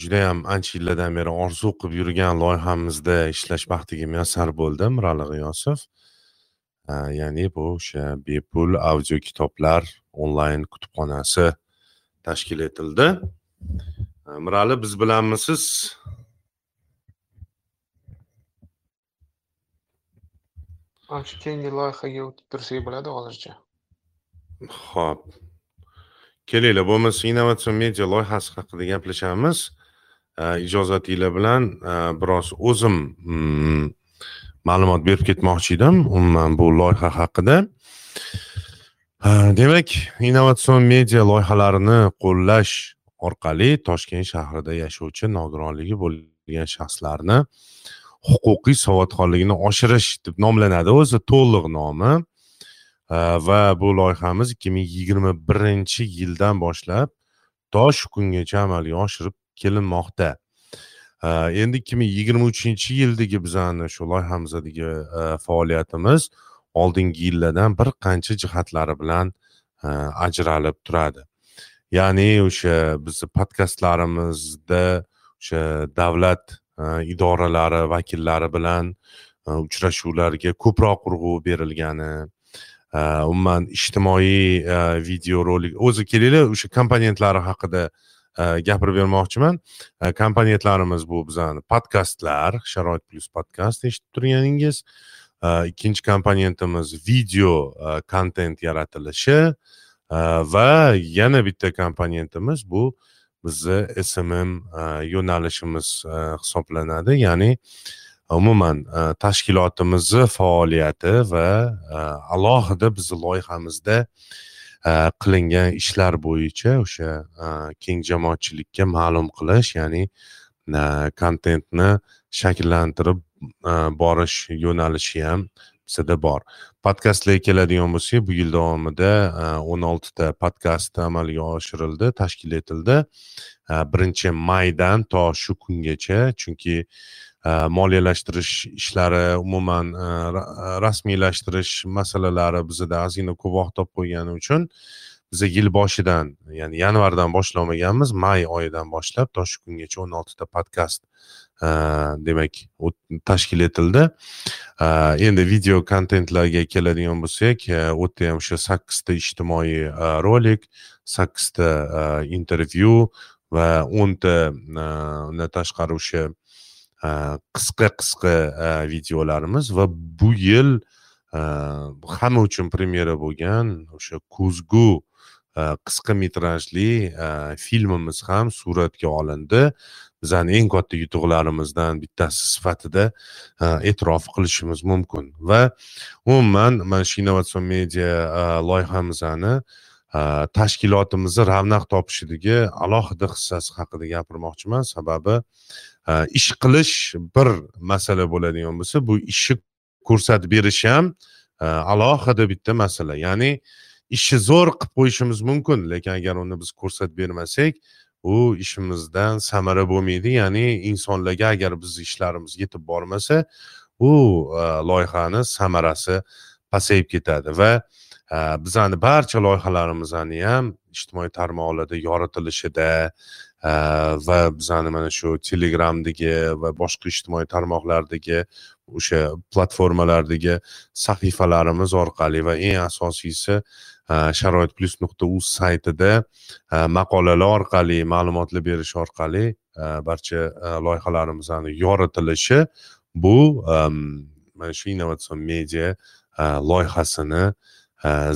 judayam ancha yillardan beri orzu qilib yurgan loyihamizda ishlash baxtiga muyassar bo'ldim mirali g'iyosov ya'ni bu o'sha bepul audio kitoblar onlayn kutubxonasi tashkil etildi. Mirali biz bilanmisiz? Shu keyingi loyihaga o'tib tursak bo'ladi hozircha. Ho'p kelinglar bo'lmasa innovatsion media loyihasi haqida gaplashamiz. Ijozatinglar bilan biroz o'zim mm, ma'lumot berib ketmoqchi edim umuman bu loyiha haqida demak innovatsion media loyihalarini qo'llash orqali toshkent shahrida yashovchi nogironligi bo'lgan shaxslarni huquqiy savodxonligini oshirish deb nomlanadi. O'zi to'liq nomi. Va bu loyihamiz ikki ming yigirma birinchi yildan boshlab to shu kungacha amalga oshirib kelinmoqda. Endi ikki ming yigirma uchinchi yildagi bizani shu loyihamizdagi e, faoliyatimiz oldingi yillardan bir qancha jihatlari bilan ajralib turadi. Ya'ni o'sha bizni podkastlarimizda o'sha davlat idoralari vakillari bilan uchrashuvlarga ko'proq urg'u berilgani umuman ijtimoiy videorolik o'zi kelinglar o'sha komponentlari haqida gapirib bermoqchiman. Komponentlarimiz bu bizani podkastlar sharoit plyus podkast eshitib turganingiz ikkinchi komponentimiz video kontent yaratilishi va yana bitta komponentimiz bu bizni smm yo'nalishimiz hisoblanadi ya'ni umuman tashkilotimizni faoliyati va alohida bizni loyihamizda qilingan ishlar bo'yicha o'sha keng jamoatchilikka ma'lum qilish ya'ni kontentni shakllantirib borish yo'nalishi ham bizada bor. Podkastlarga keladigan bo'lsak bu yil davomida o'n oltita podkast amalga oshirildi tashkil etildi. Birinchi maydan to shu kungacha chunki moliyalashtirish ishlari umuman rasmiylashtirish masalalari bizada ozgina ko'p vaqt topib qo'ygani uchun biza yil boshidan ya'ni yanvardan boshlamaganmiz may oyidan boshlab to shu kungacha o'n oltita podkast Э, demak tashkil etildi. Э, endi video kontentlarga keladigan bo'lsak e, u yerda ham o'sha sakkizta ijtimoiy e, rolik sakkizta e, intervyu va o'nta undan tashqari o'sha qisqa qisqa videolarimiz va bu yil hamma uchun premyera bo'lgan o'sha kuzgu qisqa metrajli filmimiz ham suratga olindi. Bizani eng katta yutuqlarimizdan bittasi sifatida e, e'tirof qilishimiz mumkin. Va umuman mana shu innovatsion media e, loyihamizni e, tashkilotimizni ravnaq topishidagi alohida hissasi haqida gapirmoqchiman. Sababi ish qilish bir masala bo'ladigan bo'lsa bu ishni ko'rsatib berish ham alohida bitta masala. Ya'ni ishni zo'r qilib qo'yishimiz mumkin lekin agar uni biz ko'rsatib bermasak u ishimizdan samara bo'lmaydi. Ya'ni insonlarga agar bizni ishlarimiz yetib bormasa u e, loyihani samarasi pasayib ketadi va e, bizani barcha loyihalarimizni ham ijtimoiy tarmoqlarda yoritilishida e, va bizani mana shu telegramdagi va boshqa ijtimoiy tarmoqlardagi o'sha platformalardagi sahifalarimiz orqali va eng asosiysi Э, sharoit plyus nuqta uz saytida э, maqolalar orqali ma'lumotlar berish orqali э, barcha loyihalarimizni yoritilishi bu mana shu innovatsion media loyihasini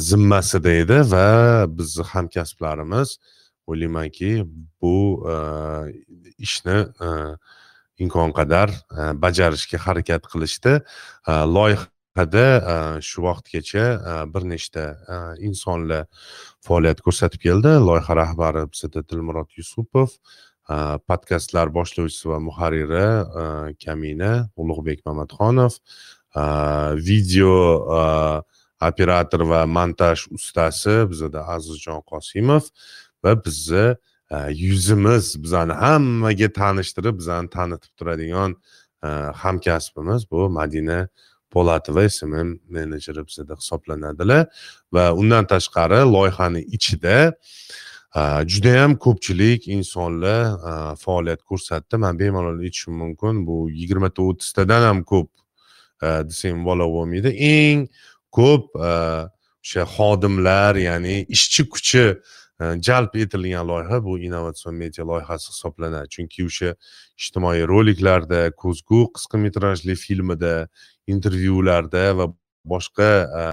zimmasida edi va bizni hamkasblarimiz o'ylaymanki bu ishni imkon qadar e, bajarishga harakat qilishdi. Loyiha loyihada e, shu vaqtgacha e, bir nechta e, insonlar faoliyat ko'rsatib keldi. Loyiha rahbari bizada dilmurod yusupov podkastlar boshlovchisi va muharriri kamina ulug'bek mamatxonov video operator va montaj ustasi bizada azizjon qosimov va bizni yuzimiz bizani hammaga tanishtirib bizani tanitib turadigan hamkasbimiz bu madina po'latova smm menejeri bizada hisoblanadilar va undan tashqari loyihani ichida judayam ko'pchilik insonlar faoliyat ko'rsatdi. Man bemalol aytishim mumkin bu yigirmata o'ttiztadan ham ko'p desam bola bo'lmaydi. Eng ko'p o'sha xodimlar ya'ni ishchi kuchi jalb etilgan loyiha bu innovatsion media loyihasi hisoblanadi. Chunki o'sha ijtimoiy roliklarda ko'zgu qisqa metrajli filmida intervyularda va boshqa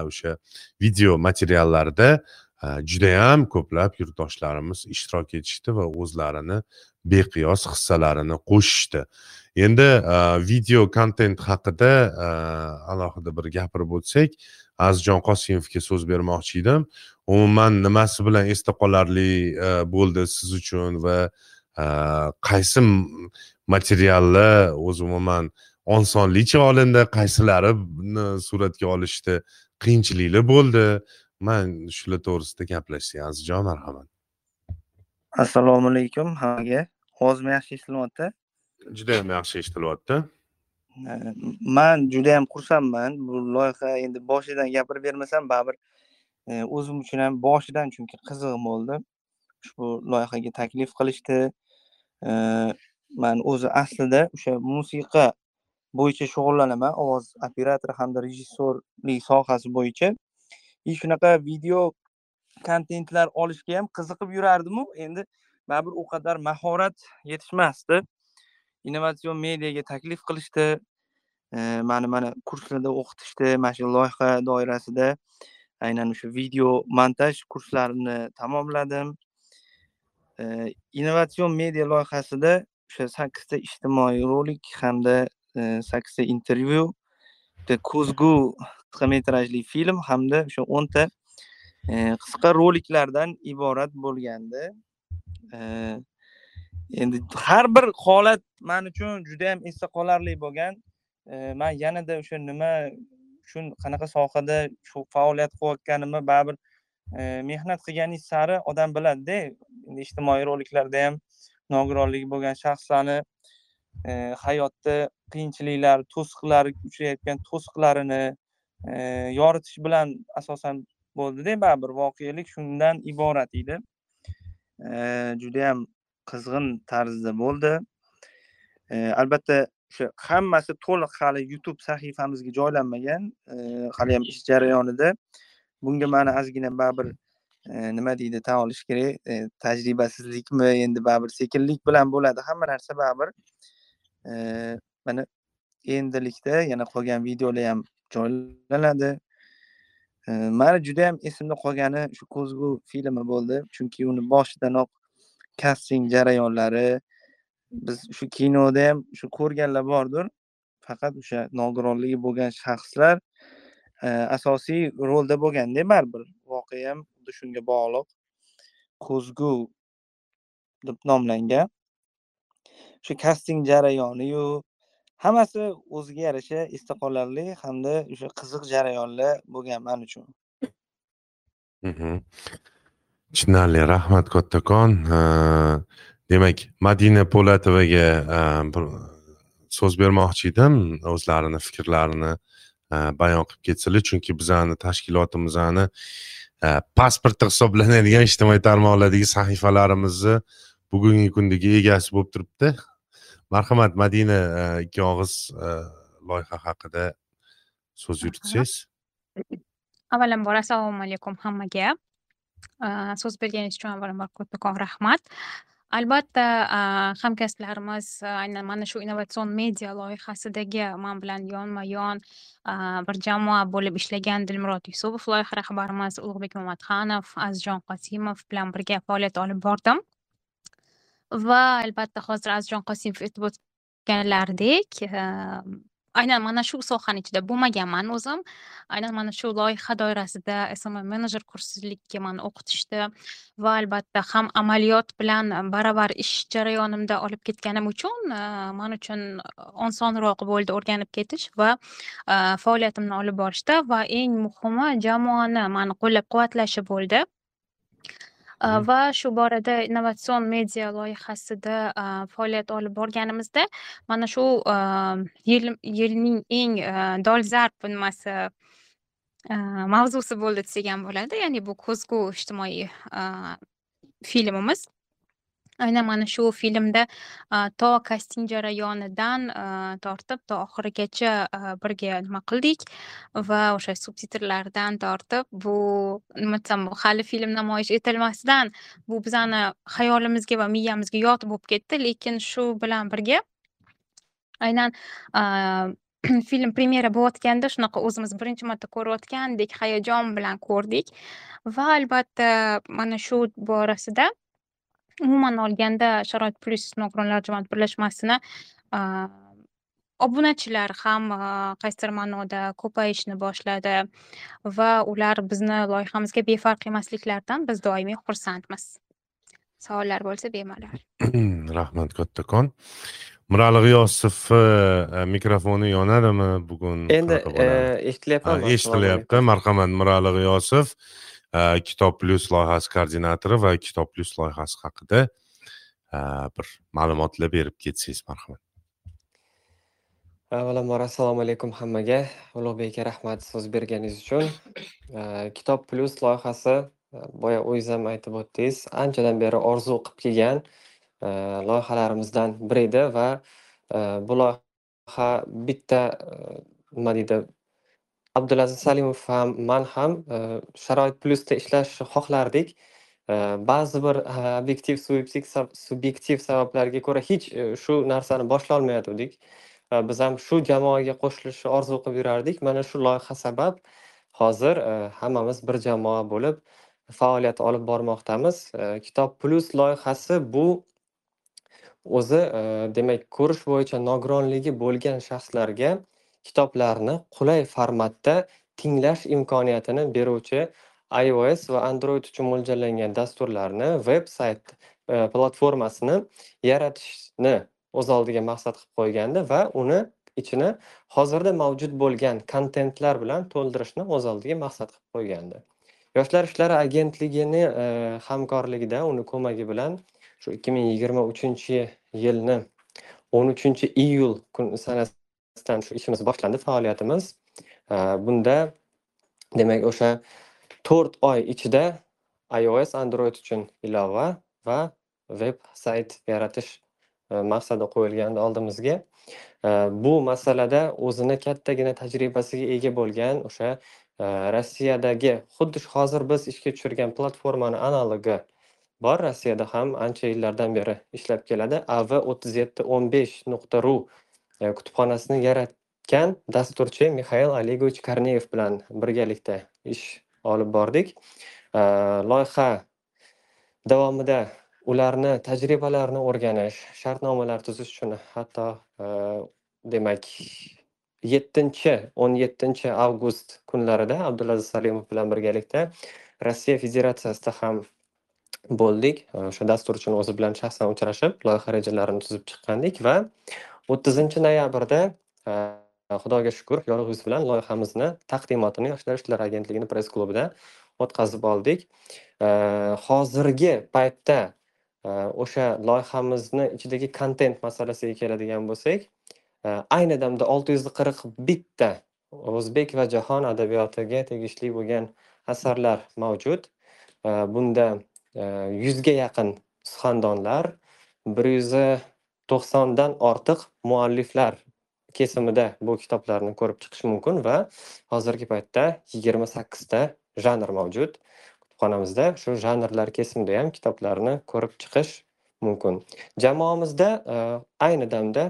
o'sha video materiallarda judayam ko'plab yurtdoshlarimiz ishtirok etishdi va o'zlarini beqiyos hissalarini qo'shishdi. Endi video kontent haqida alohida bir gapirib o'tsak azizjon qosimovga so'z bermoqchi edim. Umuman nimasi bilan esda qolarli bo'ldi siz uchun va qaysi materiallar o'zi umuman osonlikcha olindi. Qaysilarini suratga olishda qiyinchiliklar bo'ldi. Man shular to'g'risida gaplashsak azizjon marhamat. Assalomu alaykum hammaga. Ovozim yaxshi eshitilyapti? Judayam yaxshi eshitilyapti. Man judayam xursandman. Bu loyiha endi boshidan gapirib bermasam baribir e, o'zim uchun ham boshidan chunki qizig'im bo'ldi. Ushbu loyihaga taklif qilishdi. E, man o'zi aslida o'sha musiqa bo'yicha shug'ullanaman ovoz operatori hamda rejissyorlik sohasi bo'yicha. И shunaqa video kontentlar olishga ham qiziqib yurardimu? Endi baribir u qadar mahorat yetishmasdi. Innovatsion mediaga taklif qilishdi. Mani mana kurslarda o'qitishdi mana shu loyiha doirasida. Aynan o'sha video montaj kurslarini tamomladim. Innovatsion media loyihasida o'sha sakkizta ijtimoiy rolik hamda sakkizta intervyu ko'zgu qisqa metrajli film hamda o'sha o'nta e, qisqa roliklardan iborat bo'lgandi. Endi har bir holat man uchun juda yam esda qolarli bo'lgan. Man yanada o'sha nima uchun qanaqa sohada shu faoliyat qilayotganimni baribir e, mehnat qilganingiz sari odam biladida. Ijtimoiy roliklarda ham nogironligi bo'lgan shaxslarni hayotda qiyinchiliklar to'siqlar uchrayotgan to'siqlarini yoritish bilan asosan bo'ldida baribir voqelik shundan iborat edi. Judayam qizg'in tarzda bo'ldi. Albatta o'sha hammasi to'liq hali youtube sahifamizga joylanmagan haliyam ish jarayonida. Bunga mani ozgina baribir nima deydi tan olish kerak tajribasizlikmi endi baribir sekinlik bilan bo'ladi hamma narsa baribir mana endilikda yana qolgan videolar ham joylanadi mani judayam esimda qolgani shu ko'zgu filmi bo'ldi. Chunki uni boshidanoq kasting jarayonlari biz shu kinoda ham shu ko'rganlar bordir. Faqat o'sha nogironligi bo'lgan shaxslar asosiy rolda bo'lganda baribir voqea ham xuddi shunga bog'liq ko'zgu deb nomlangan. Shu kasting jarayoniyu hammasi o'ziga yarasha esda qolarli hamda o'sha qiziq jarayonlar bo'lgan man uchun. Mhm. Tushunarli rahmat kattakon e, demak madina po'latovaga e, so'z bermoqchi edim. O'zlarini fikrlarini e, bayon qilib ketsalar chunki bizani tashkilotimizni pasporti hisoblanadigan ijtimoiy tarmoqlardagi sahifalarimizni bugungi kundagi egasi bo'lib turibdi. Marhamat madina e, ikki og'iz e, loyiha haqida so'z yuritsangiz. Avvalambor assalomu alaykum hammaga e, so'z berganingiz uchun avvalambor kattakon rahmat. Albatta hamkasblarimiz aynan mana shu innovatsion media loyihasidagi man bilan yonma yon bir jamoa bo'lib ishlagan dilmurod yusupov loyiha rahbarimiz ulug'bek mamatxanov azizjon qosimov bilan birga faoliyat olib bordim va albatta hozir azizjon qosimov aytib o'tganlaridek ehm, aynan mana shu sohani ichida bo'lmaganman o'zim. Aynan mana shu loyiha doirasida smm menejer kursiga mani o'qitishdi va albatta ham amaliyot bilan baravar ish jarayonimda olib ketganim uchun ehm, man uchun osonroq bo'ldi o'rganib ketish va ehm, faoliyatimni olib borishda va eng muhimi jamoani mani qo'llab quvvatlashi bo'ldi. Va shu borada innovatsion media loyihasida faoliyat olib borganimizda mana shu yil yilning eng dolzarb nimasi mavzusi bo'ldi desak ham bo'ladi ya'ni bu ko'zgu ijtimoiy filmimiz aynan mana shu filmda to kasting jarayonidan tortib to oxirigacha birga nima qildik va o'sha subtitrlardan tortib bu nima desam hali film namoyish etilmasidan bu bizani xayolimizga va miyamizga yod bo'lib ketdi. Lekin shu bilan birga aynan film premyera bo'layotganda shunaqa o'zimiz birinchi marta ko'rayotgandek hayajon bilan ko'rdik va albatta mana shu borasida umuman olganda sharoit plyus nogironlar jamoat birlashmasini obunachilar ham qaysidir ma'noda ko'payishni boshladi va ular bizni loyihamizga befarq emasliklaridan biz doimiy xursandmiz. Savollar bo'lsa bemalol. Rahmat kattakon mirali g'iyosovni e, mikrofoni yonadimi? Bugun endi Ha, eshitilyapti marhamat mirali g'iyosov. e, kitob plyus loyihasi koordinatori va kitob plyus loyihasi haqida bir ma'lumotlar berib ketsangiz marhamat avvalambor assalomu alaykum hammaga ulug'bek aka rahmat so'z berganingiz uchun kitob plyus loyihasi boya o'zingiz ham aytib o'tdingiz anchadan beri orzu qilib kelgan loyihalarimizdan biri edi va bu loyiha bitta nima deydi abdulaziz salimov ham man ham e, sharoit plyusda ishlashni xohlardik. E, ba'zi bir e, obyektiv subyektiv sabablarga ko'ra hech shu narsani boshlolmayotgandik. Va biz ham shu jamoaga qo'shilishni orzu qilib yurardik. Mana shu loyiha sabab hozir hammamiz bir jamoa bo'lib faoliyat olib bormoqdamiz. Kitob plyus loyihasi bu o'zi demak ko'rish bo'yicha nogironligi bo'lgan shaxslarga kitoblarni qulay formatda tinglash imkoniyatini beruvchi iOS va Android uchun mo'ljallangan dasturlarni veb sayt e, platformasini yaratishni o'z oldiga maqsad qilib qo'ygandi va uni ichini hozirda mavjud bo'lgan kontentlar bilan to'ldirishni o'z oldiga maqsad qilib qo'ygandi. Yoshlar ishlari agentligini e, hamkorligida uni ko'magi bilan shu ikki ming yigirma uchinchi yilni o'n uchinchi iyul kun sanasidan shu ishimiz boshlandi faoliyatimiz bunda demak o'sha to'rt oy ichida iOS Android uchun ilova va veb sayt yaratish e, maqsadi qo'yilgandi oldimizga. Bu masalada o'zini kattagina tajribasiga ega bo'lgan o'sha e, rossiyadagi xuddi hozir biz ishga tushirgan platformani analogi bor rossiyada ham ancha yillardan beri ishlab keladi. Av o'ttiz yetti o'n besh nuqta ru e, E, kutubxonasini yaratgan dasturchi mixail olegovich korneyev bilan birgalikda ish olib bordik. E, loyiha davomida ularni tajribalarini o'rganish shartnomalar tuzish uchun hatto e, demak yettinchi o'n yettinchi avgust kunlarida abdulaziz salimov bilan birgalikda rossiya federatsiyasida ham bo'ldik. O'sha dasturchini o'zi bilan shaxsan uchrashib loyiha rejalarini tuzib chiqqandik va o'ttizinchi noyabrda xudoga shukur yorug' bilan loyihamizni taqdimotini yoshlar ishlari agentligini press klubida o'tkazib oldik. Hozirgi paytda o'sha loyihamizni ichidagi kontent masalasiga keladigan bo'lsak ayni damda olti yuz qirq bitta o'zbek va jahon adabiyotiga tegishli bo'lgan asarlar mavjud. Bunda yuzga yaqin suxandonlar bir yuzi to'qsondan ortiq mualliflar kesimida bu kitoblarni ko'rib chiqish mumkin va hozirgi paytda yigirma sakkizta janr mavjud. Kutubxonamizda shu janrlar kesimida ham kitoblarni ko'rib chiqish mumkin. Jamoamizda e, ayni damda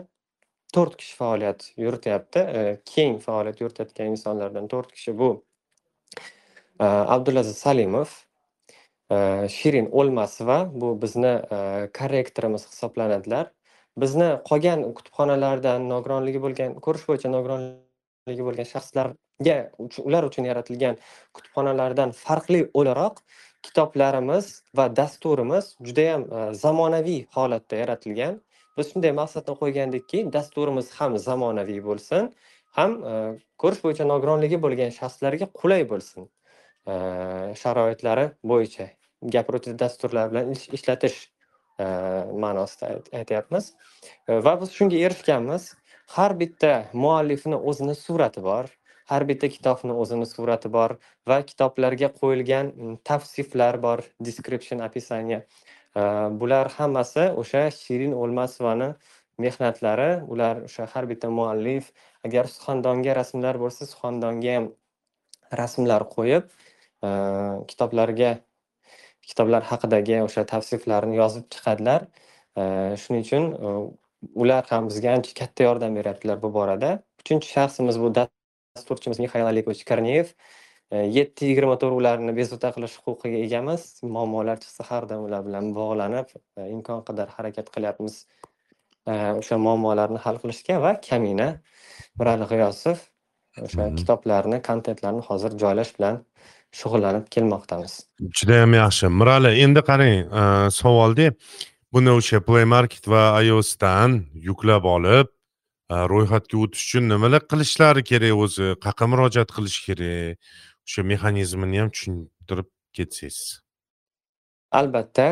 to'rt kishi faoliyat yurityapti. E, keng faoliyat yuritayotgan insonlardan to'rt kishi bu. E, Abdulaziz salimov shirin o'lmasova bu bizni korrektorimiz hisoblanadilar. Bizni qolgan kutubxonalardan nogironligi bo'lgan ko'rish bo'yicha nogironligi bo'lgan shaxslarga ular uchun yaratilgan kutubxonalardan farqli o'laroq kitoblarimiz va dasturimiz judayam e, zamonaviy holatda yaratilgan. Biz shunday maqsadni qo'ygandikki dasturimiz ham zamonaviy bo'lsin ham e, ko'rish bo'yicha nogironligi bo'lgan shaxslarga qulay bo'lsin e, sharoitlari bo'yicha gapiruvchi dasturlar bilan ishlatish Э, ma'nosida aytyapmiz. Э, va biz shunga erishganmiz. Har bitta muallifni o'zini surati bor har bitta kitobni o'zini surati bor va kitoblarga qo'yilgan tavsiflar bor description описание э, bular hammasi o'sha shirin o'lmasovani mehnatlari. Ular o'sha har bitta muallif agar suxandonga rasmlar bo'lsa suxandonga ham rasmlar qo'yib kitoblarga kitoblar haqidagi o'sha tavsiflarni yozib chiqadilar. Shuning uchun ular ham bizga ancha katta yordam beryaptilar bu borada. Uchinchi shaxsimiz bu dasturchimiz mixail olegovich korneyev. Yetti yigirma to'rt ularni bezovta qilish huquqiga egamiz. Muammolar chiqsa har doim ular bilan bog'lanib imkon qadar harakat qilyapmiz o'sha muammolarni hal qilishga va kamina mirali g'iyosov o'sha kitoblarni kontentlarni hozir joylash bilan shug'ullanib kelmoqdamiz. Judayam yaxshi. Mirali endi qarang savolda buni o'sha play market va iosdan yuklab olib ro'yxatga o'tish uchun nimalar qilishlari kerak o'zi? Qayerqa murojaat qilish kerak? O'sha mexanizmini ham tushuntirib ketsangiz. Albatta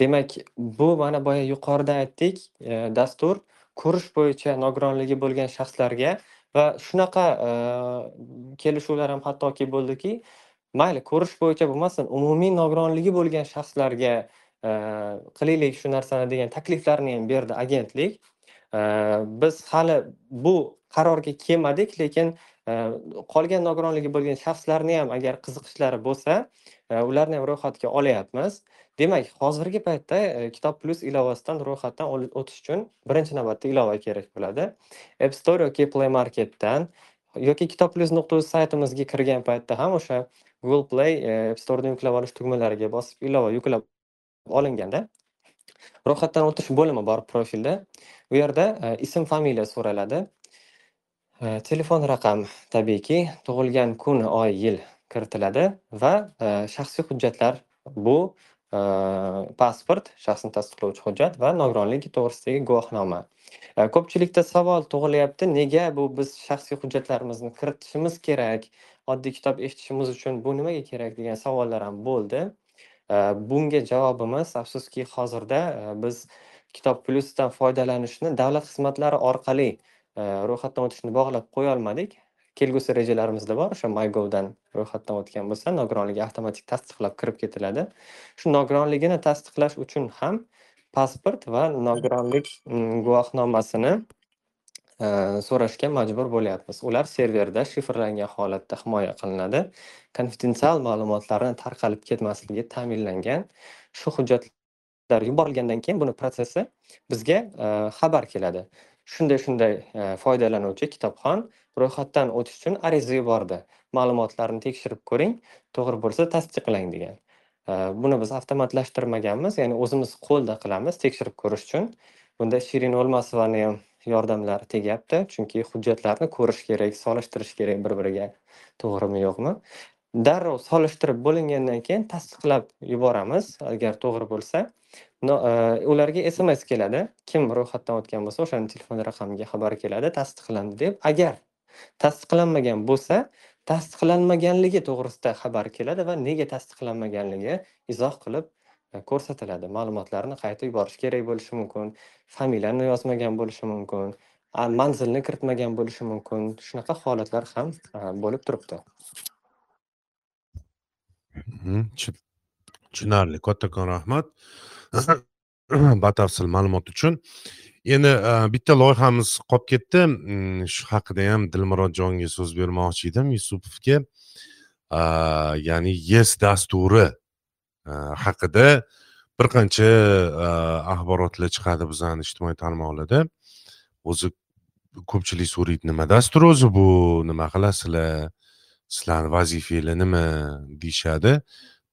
demak bu mana boya yuqorida aytdik dastur ko'rish bo'yicha nogironligi bo'lgan shaxslarga va shunaqa kelishuvlar ham hattoki bo'ldiki mayli ko'rish bo'yicha bo'lmasin umumiy nogironligi bo'lgan shaxslarga qilaylik shu narsani degan takliflarni ham berdi agentlik. Biz hali bu qarorga kelmadik lekin qolgan nogironligi bo'lgan shaxslarni ham agar qiziqishlari bo'lsa ularni ham ro'yxatga olyapmiz. Demak hozirgi paytda e, kitob plus ilovasidan ro'yxatdan o'tish uchun birinchi navbatda ilova kerak bo'ladi. App store yoki play marketdan yoki kitob plus nuqta uz saytimizga kirgan paytda ham o'sha google play e, app storedan yuklab olish tugmalariga bosib ilova yuklab olinganda ro'yxatdan o'tish bo'limi bor profilda. U yerda e, ism familiya so'raladi. E, telefon raqam tabiiyki tug'ilgan kun oy yil kiritiladi va e, shaxsiy hujjatlar bu Э, pasport shaxsni tasdiqlovchi hujjat va nogironlik to'g'risidagi guvohnoma. Э, ko'pchilikda savol tug'ilyapti nega bu biz shaxsiy hujjatlarimizni kiritishimiz kerak oddiy kitob eshitishimiz uchun bu nimaga kerak degan savollar ham bo'ldi. Э, bunga javobimiz afsuski hozirda biz kitob plyusdan foydalanishni davlat xizmatlari orqali ro'yxatdan o'tishni bog'lab qo'ya olmadik kelgusi rejalarimizda bor. O'sha mygovdan ro'yxatdan o'tgan bo'lsa nogironligi avtomatik tasdiqlab kirib ketiladi. Shu nogironligini tasdiqlash uchun ham pasport va nogironlik mm, guvohnomasini e, so'rashga majbur bo'lyapmiz. Ular serverda shifrlangan holatda himoya qilinadi. Konfidensial ma'lumotlarni tarqalib ketmasligi ta'minlangan. Shu hujjatlar yuborilgandan keyin buni protsessi bizga e, xabar keladi. Shunday shunday e, foydalanuvchi kitobxon ro'yxatdan o'tish uchun ariza yubordi. Ma'lumotlarni tekshirib ko'ring to'g'ri bo'lsa tasdiqlang degan. E, buni biz avtomatlashtirmaganmiz ya'ni o'zimiz qo'lda qilamiz tekshirib ko'rish uchun. Bunda shirin o'lmasovani ham yordamlari tegyapti chunki hujjatlarni ko'rish kerak solishtirish kerak bir biriga to'g'rimi yo'qmi? Darrov solishtirib bo'lingandan keyin tasdiqlab yuboramiz agar to'g'ri bo'lsa. No e, ularga sms keladi. Kim ro'yxatdan o'tgan bo'lsa o'shani telefon raqamiga xabar keladi tasdiqlandi deb. Agar tasdiqlanmagan bo'lsa tasdiqlanmaganligi to'g'risida xabar keladi va nega tasdiqlanmaganligi izoh qilib e, ko'rsatiladi. Ma'lumotlarni qayta yuborish kerak bo'lishi mumkin familiyani yozmagan bo'lishi mumkin manzilni kiritmagan bo'lishi mumkin. Shunaqa holatlar ham e, bo'lib turibdi. Tushunarli kattakon rahmat. batafsil ma'lumot uchun. Endi e, bitta loyihamiz qolib ketdi. Mm, shu haqida ham dilmurodjonga so'z bermoqchi edim yusupovga. E, ya'ni yes dasturi e, haqida bir qancha axborotlar chiqadi bizani ijtimoiy tarmoqlarda. O'zi ko'pchilik so'raydi nima dastur o'zi bu nima qilasizlar sizlarni vazifanglar nima deyishadi.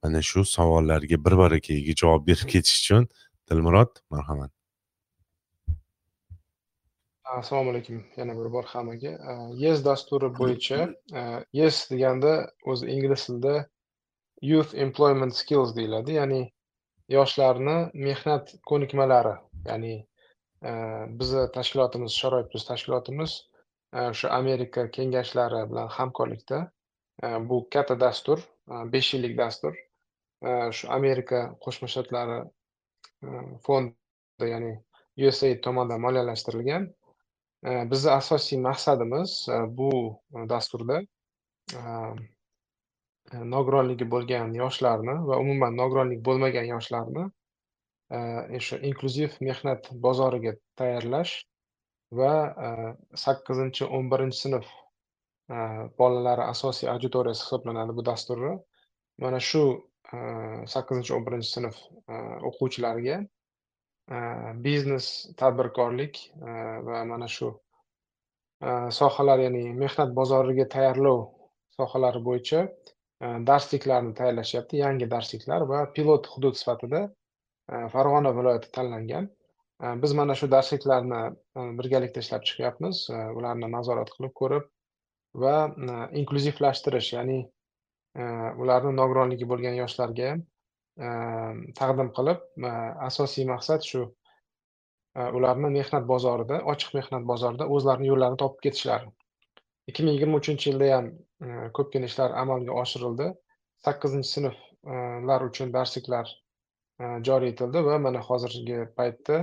Mana shu savollarga bir barakayga javob berib ketish uchun dilmurod marhamat. Assalomu alaykum yana bir bor hammaga. Yes dasturi bo'yicha e, yes deganda o'zi ingliz tilida youth employment skills deyiladi ya'ni yoshlarni mehnat ko'nikmalari ya'ni e, bizni tashkilotimiz sharoit tashkilotimiz e, o'sha amerika kengashlari bilan hamkorlikda bu katta dastur besh yillik dastur. Shu amerika qo'shma shtatlari fondi ya'ni usaid tomonidan moliyalashtirilgan. Э, Bizni asosiy maqsadimiz э, bu dasturda э, nogironligi bo'lgan yoshlarni va umuman nogironlik bo'lmagan yoshlarni o'sha inklyuziv mehnat bozoriga tayyorlash va sakkizinchi o'n birinchi sinf bolalari asosiy auditoriyasi hisoblanadi bu dasturni mana shu sakkizinchi o'n birinchi sinf o'quvchilariga biznes tadbirkorlik va mana shu sohalar ya'ni mehnat bozoriga tayyorlov sohalari bo'yicha э, darsliklarni tayyorlashyapti yangi darsliklar va pilot hudud sifatida э, farg'ona viloyati tanlangan. Э, biz mana shu darsliklarni birgalikda ishlab chiqyapmiz ularni nazorat qilib ko'rib va inklyuzivlashtirish ya'ni Э, ularni nogironligi bo'lgan yoshlarga э, taqdim qilib э, asosiy maqsad shu. Ularni mehnat bozorida ochiq mehnat bozorida o'zlarini yo'llarini topib ketishlari. Ikki ming yigirma uchinchi yilda ham e, ko'pgina ishlar amalga oshirildi. Sakkizinchi sinflar e, uchun darsliklar e, joriy etildi va mana hozirgi paytda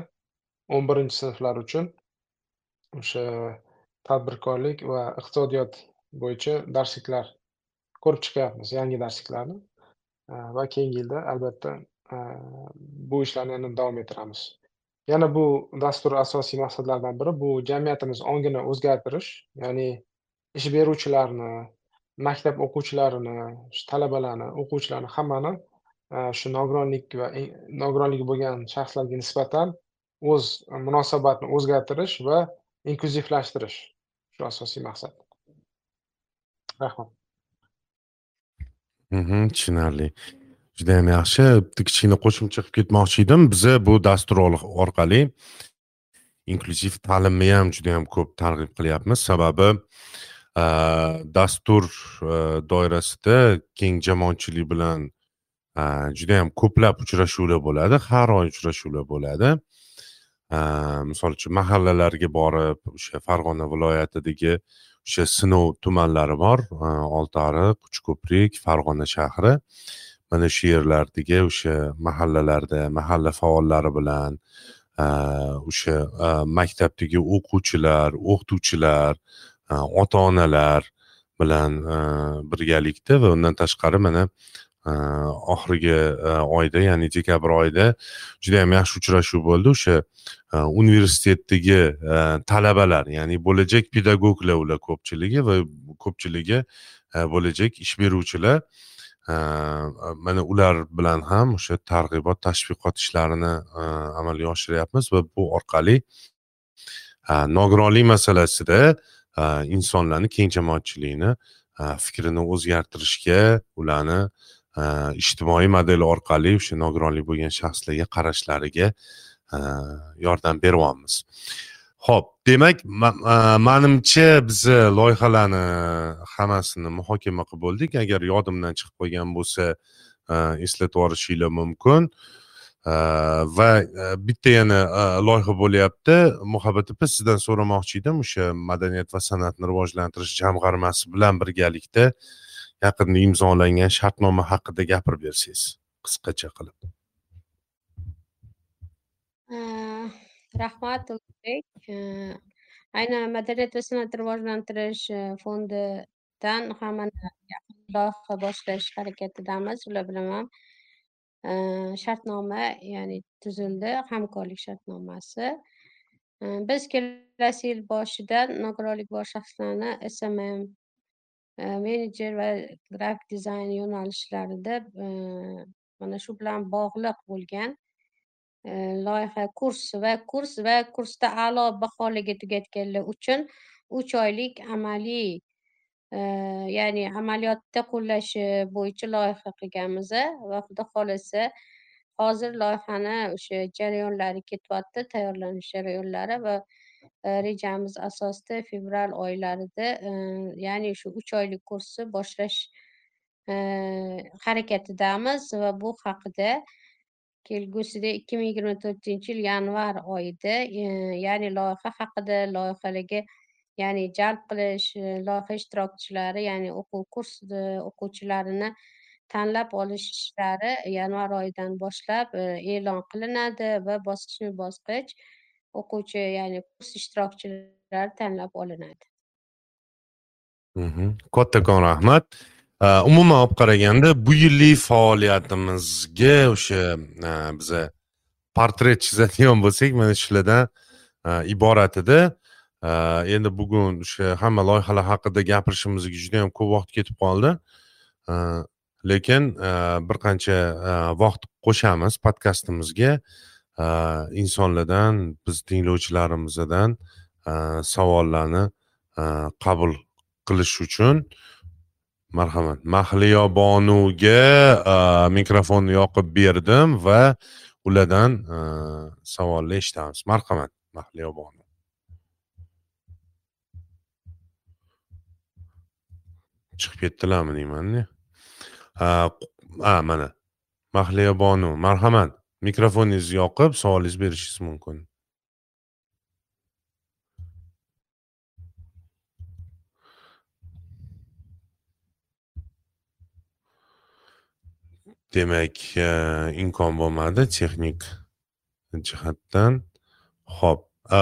o'n birinchi sinflar uchun o'sha tadbirkorlik va iqtisodiyot bo'yicha darsliklar ko'rib chiqyapmiz yangi darsliklarni. Va keyingi yilda albatta bu ishlarni yana davom ettiramiz. Yana bu dastur asosiy maqsadlaridan biri bu jamiyatimiz ongini o'zgartirish ya'ni ish beruvchilarni maktab o'quvchilarini talabalarni o'quvchilarni hammani shu nogironlik va nogironligi bo'lgan shaxslarga nisbatan o'z munosabatni o'zgartirish va inklyuzivlashtirish shu asosiy maqsad. Rahmat. Mhmm, tushunarli. Judayam yaxshi. Bitta kichkina qo'shimcha qilib ketmoqchi edim. Biza bu dastur orqali inklyuziv ta'limni ham juda ham ko'p targ'ib qilyapmiz. Sababi dastur e, doirasida keng jamoatchilik bilan juda ham ko'plab uchrashuvlar bo'ladi. Har oy uchrashuvlar bo'ladi. Misol uchun mahallalarga borib o'sha farg'ona viloyatidagi o'sha sinov tumanlari bor. Oltiariq uchko'prik farg'ona shahri. Mana shu yerlardagi o'sha mahallalarda mahalla faollari bilan o'sha maktabdagi o'quvchilar o'qituvchilar ota onalar bilan birgalikda va undan tashqari mana Э, oxirgi э, oyda ya'ni dekabr oyida juda yam yaxshi uchrashuv bo'ldi. O'sha e, universitetdagi e, talabalar ya'ni bo'lajak pedagoglar ular ko'pchiligi va ko'pchiligi e, bo'lajak ish beruvchilar mana ular bilan ham o'sha targ'ibot tashviqot ishlarini amalga oshiryapmiz va bu orqali nogironlik masalasida insonlarni keng jamoatchilikni fikrini o'zgartirishga ularni Э, ijtimoiy model orqali o'sha nogironlik bo'lgan shaxslarga qarashlariga e, yordam beryapmiz. Ho'p demak e, manimcha biz loyihalarni hammasini muhokama qilib bo'ldik. Agar yodimdan chiqib qolgan bo'lsa e, eslatib yuborishinglar mumkin. Va bitta yana loyiha bo'lyapti. Muhabbat opa sizdan so'ramoqchi edim o'sha madaniyat va san'atni rivojlantirish jamg'armasi bilan birgalikda yaqinda imzolangan shartnoma haqida gapirib bersangiz qisqacha qilib. Hm, rahmat ulug'bek. Hm, aynan madaniyat va san'atni rivojlantirish e, fondidan hammani loyiha boshlash harakatidamiz ular bilan ham e, shartnoma ya'ni tuzildi hamkorlik shartnomasi. Hm, biz kelasi yil boshidan nogironligi bor shaxslarni smm menejer va grafik dizayn yo'nalishlarida mana shu bilan bog'liq bo'lgan loyiha kurs va kurs va kursda a'lo baholarga tugatganlar uchun uch oylik amaliy ya'ni amaliyotda qo'llashi bo'yicha loyiha qilganmiz. Va xudo xohlasa hozir loyihani o'sha jarayonlari ketyapti tayyorlanish jarayonlari va E, rejamiz asosida fevral oylarida e, ya'ni shu uch oylik kursni boshlash e, harakatidamiz va bu haqida kelgusida ikki ming yigirma to'rtinchi yil yanvar oyida ya'ni loyiha haqida loyihalarga ya'ni jalb qilish loyiha ishtirokchilari ya'ni o'quv kurs o'quvchilarini tanlab olish ishlari yanvar oyidan boshlab e'lon qilinadi va bosqichma bosqich o'quvchi ya'ni kurs ishtirokchilari tanlab olinadi Mhm. kattakon rahmat umuman olib qaraganda bu yillik faoliyatimizga o'sha biza portret chizadigan bo'lsak mana shulardan iborat edi endi bugun o'sha hamma loyihalar haqida gapirishimizga juda yam ko'p vaqt ketib qoldi lekin e, bir qancha e, vaqt qo'shamiz podkastimizga insonlardan biz tinglovchilarimizdan savollarni qabul qilish uchun marhamat. Mahliyo bonuga mikrofonni yoqib berdim va ulardan savollar eshitamiz. Marhamat mahliyo bonu chiqib ketdilarmi deymanda. A mana. Mahliyo bonu marhamat. Mikrofoningizni yoqib savolingizni berishingiz mumkin. Demak e, imkon bo'lmadi texnik jihatdan. Ho'p e,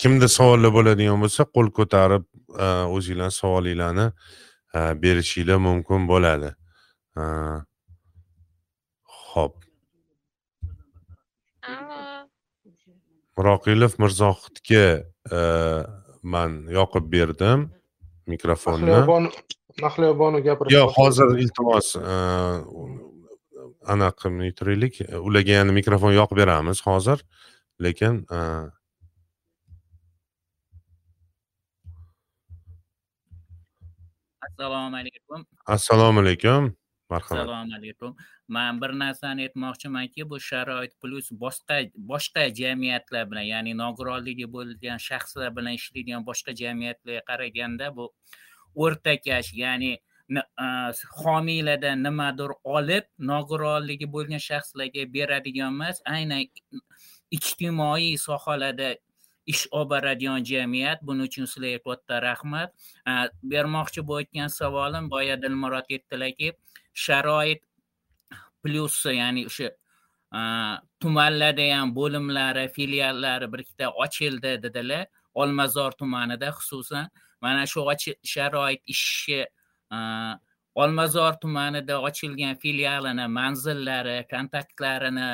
kimda savollar bo'ladigan bo'lsa qo'l ko'tarib e, o'zinglarni savolinglarni berishinglar mumkin bo'ladi. Ho'p muroqilov mirzohidga man yoqib berdim mikrofonni. Mahliyo bonu gapirish yo'q hozir iltimos anaqa qilmay turaylik ularga yana mikrofon yoqib beramiz hozir lekin assalomu alaykum. Assalomu alaykum marhamat. Assalomu alaykum. Man bir narsani aytmoqchimanki bu sharoit plyus boshqa boshqa jamiyatlar bilan ya'ni nogironligi bo'lgan shaxslar bilan ishlaydigan boshqa jamiyatlarga qaraganda bu o'rtakash ya'ni homiylardan nimadir olib nogironligi bo'lgan shaxslarga beradigan emas aynan ijtimoiy sohalarda ish olib boradigan jamiyat. Buning uchun sizlarga katta rahmat. Bermoqchi bo'layotgan savolim boya dilmurod aytdilarki sharoit plyusi ya'ni o'sha tumanlarda ham bo'limlari filiallari bir ikkita ochildi dedilar. Olmazor tumanida xususan mana shu sharoit ishi olmazor tumanida ochilgan filialini manzillari kontaktlarini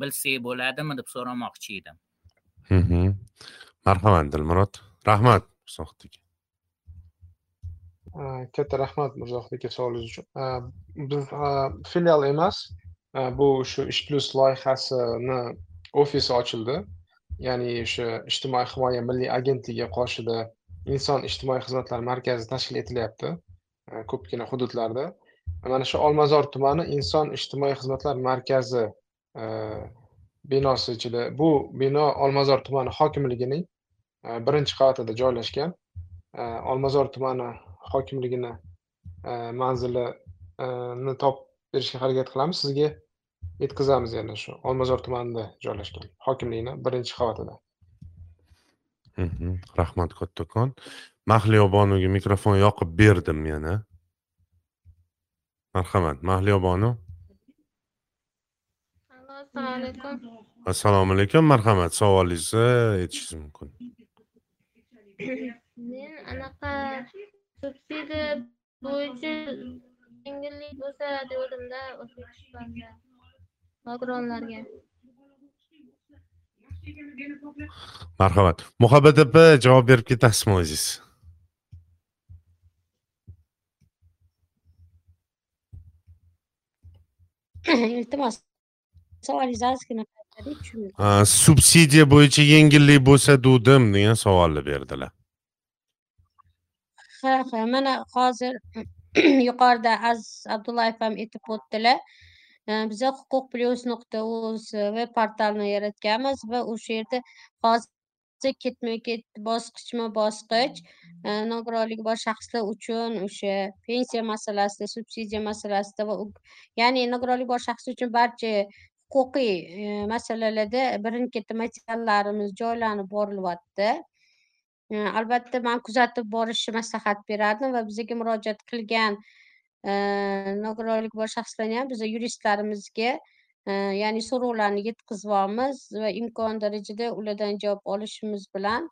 bilsak bo'ladimi deb so'ramoqchi edim. Marhamat dilmurod. Rahmat mirzohid katta rahmat mirzohid aka savolingiz uchun biz filial emas bu shu ish plus loyihasini ofisi ochildi ya'ni o'sha ijtimoiy himoya milliy agentligi qoshida inson ijtimoiy xizmatlar markazi tashkil etilyapti ko'pgina hududlarda mana shu olmazor tumani inson ijtimoiy xizmatlar markazi binosi ichida bu bino olmazor tumani hokimligining birinchi qavatida joylashgan olmazor tumani hokimligini manzilini topib berishga harakat qilamiz sizga yetkazamiz yana shu olmazor tumanida joylashgan hokimlikni birinchi qavatida. Rahmat kattakon. Mahliyo bonuga mikrofon yoqib berdim yana. Marhamat mahliyo bonu assalomu alaykum. Assalomu alaykum marhamat. Savolingizni aytishingiz mumkin. Men anaqa subsidiya bo'yicha yengillik bo'lsa devordimda o'zbekistonda nogironlarga. Marhamat. Muhabbat opa javob berib ketasizmi o'zingiz? Iltimos savolingizni ozgina subsidiya bo'yicha yengillik bo'lsa degdim degan savolni berdilar mana hozir yuqorida aziz abdullayev ham aytib o'tdilar. Biza huquq plyus nuqta uz veb portalini yaratganmiz va o'sha yerda hozir ketma ket bosqichma bosqich e, nogironligi bor shaxslar uchun o'sha pensiya masalasida subsidiya masalasida va ya'ni nogironligi bor shaxslar uchun barcha huquqiy e, masalalarda birin ketin materiallarimiz joylanib borilyapti. Albatta man kuzatib borishni maslahat berardim va bizga murojaat qilgan e, nogironligi bor shaxslarni ham biza yuristlarimizga e, ya'ni so'rovlarni yetkazyapmiz va imkon darajada ulardan javob olishimiz bilan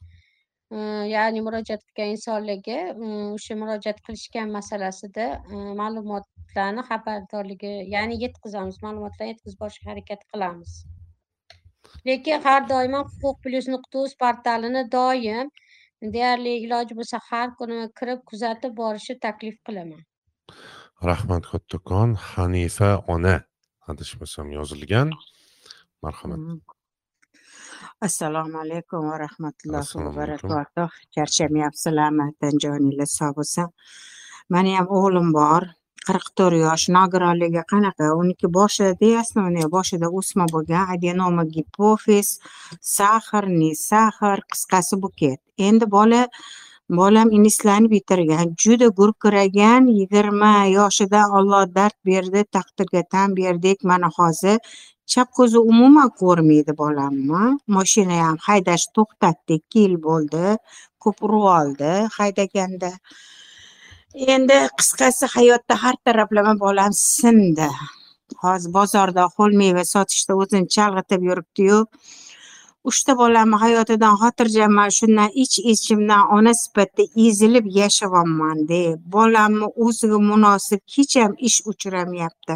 e, ya'ni murojaat qilgan insonlarga o'sha murojaat qilishgan masalasida ma'lumotlarni xabardorligi ya'ni yetkazamiz ma'lumotlarni yetkazib borishga harakat qilamiz. Lekin har doim ham huquq plyus nuqta uz portalini doim deyarli iloji bo'lsa har kuni kirib kuzatib borishni taklif qilaman rahmat kattakon hanifa ona adashmasam yozilgan marhamat assalomu alaykum va rahmatullohi va barakatuh. Charchamayapsizlarmi tanjoninglar sog' bo'lsin mani ham o'g'lim bor qirq to'rt yosh nogironligi qanaqa? Uniki boshida основной boshida o'sma bo'lgan adenoma gipofiz sahr ne sahr qisqasi buket. Endi bola bolam ingliz bitirgan juda gurkiragan yigirma yoshida olloh dard berdi taqdirga tan berdik mana hozir chap ko'zi umuman ko'rmaydi bolamni. Moshinani ham haydash to'xtatdik ikki yil bo'ldi ko'p oldi haydaganda endi qisqasi hayotda har taraflama bolam sindi. Hozir bozorda ho'l meva sotishda o'zini chalg'itib yuribdiyu. Uchta bolamni hayotidan xotirjamman. Shundan ich ichimdan ona sifatida ezilib yashayapmanda bolamni o'ziga munosib hech ham ish uchramayapti.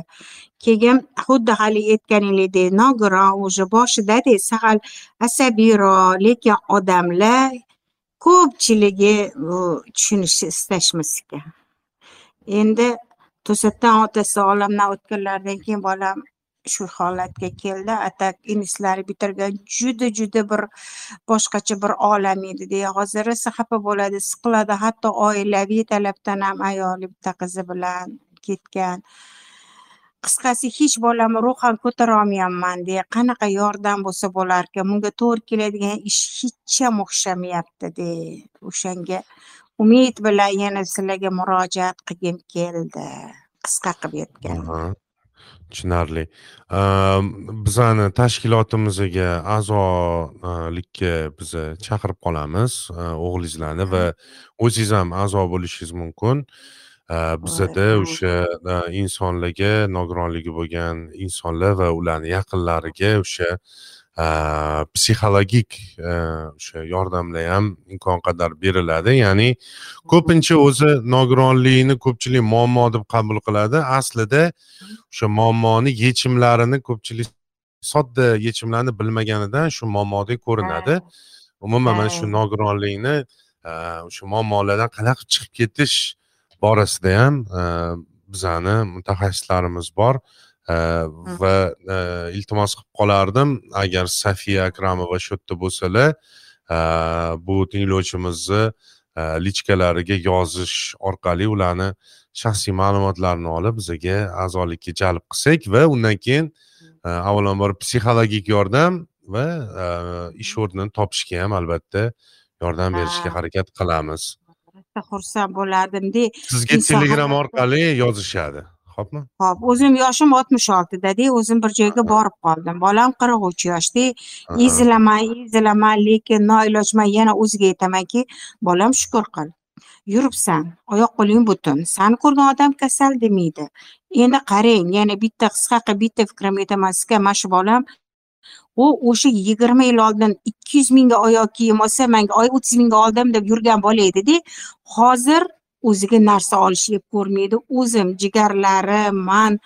Keyin xuddi hali aytganinglardek nogiron уже boshidada sal asabiyroq lekin odamlar ko'pchiligi tushunishni istashmas endi to'satdan otasi olamdan o'tganlaridan keyin bolam shu holatga keldi. Atak inislari bitirgan juda juda bir boshqacha bir olam edi deya hozir esa xafa bo'ladi siqiladi. Hatto oilaviy talabdan ham ayoli bitta qizi bilan ketgan. Qisqasi hech bolamni ruhan ko'tarolmayapman deya qanaqa yordam bo'lsa bo'larkan bunga to'g'ri keladigan ish hecham o'xshamayapti de. O'shanga umid bilan yana sizlarga murojaat qilgim keldi qisqa qilib aytgan tushunarli. Bizani tashkilotimizga a'zolikka bizni chaqirib qolamiz o'g'lingizlarni va o'zingiz ham a'zo bo'lishingiz mumkin. Bizada o'sha insonlarga nogironligi bo'lgan insonlar va ularni yaqinlariga o'sha psixologik o'sha yordamlar ham imkon qadar beriladi ya'ni ko'pincha o'zi nogironlikni ko'pchilik muammo deb qabul qiladi aslida o'sha muammoni yechimlarini ko'pchilik sodda yechimlarni bilmaganidan shu muammodek ko'rinadi umuman mana shu nogironlikni o'sha muammolardan qanaqa chiqib ketish borasida ham bizani mutaxassislarimiz bor. Va iltimos qilib qolardim. Agar safiya akramova shu yerda bo'lsalar bu tinglovchimizni lichkalariga yozish orqali ularni shaxsiy ma'lumotlarini olib bizaga a'zolikka jalb qilsak va undan keyin avvalambor psixologik yordam va ish o'rnini topishga ham albatta yordam berishga harakat qilamiz rosa xursand bo'lardimda sizga telegram orqali yozishadi ho'pmi? Ho'p o'zim yoshim oltmish oltidada o'zim bir joyga borib qoldim. Bolam qirq uch yoshda ezilaman ezilaman lekin noiloj man yana o'ziga aytamanki bolam shukur qil. Yuribsan oyoq qo'ling butun. Sani ko'rgan odam kasal demaydi endi qarang yana bitta qisqa qilib bitta fikrimni aytaman sizga mana shu bolam u o'sha yigirma yil oldin ikki yuz mingga oyoq kiyim olsa manga oy o'ttiz mingga oldim deb yurgan bola edida hozir o'ziga narsa olishni yeb ko'rmaydi. O'zim jigarlari man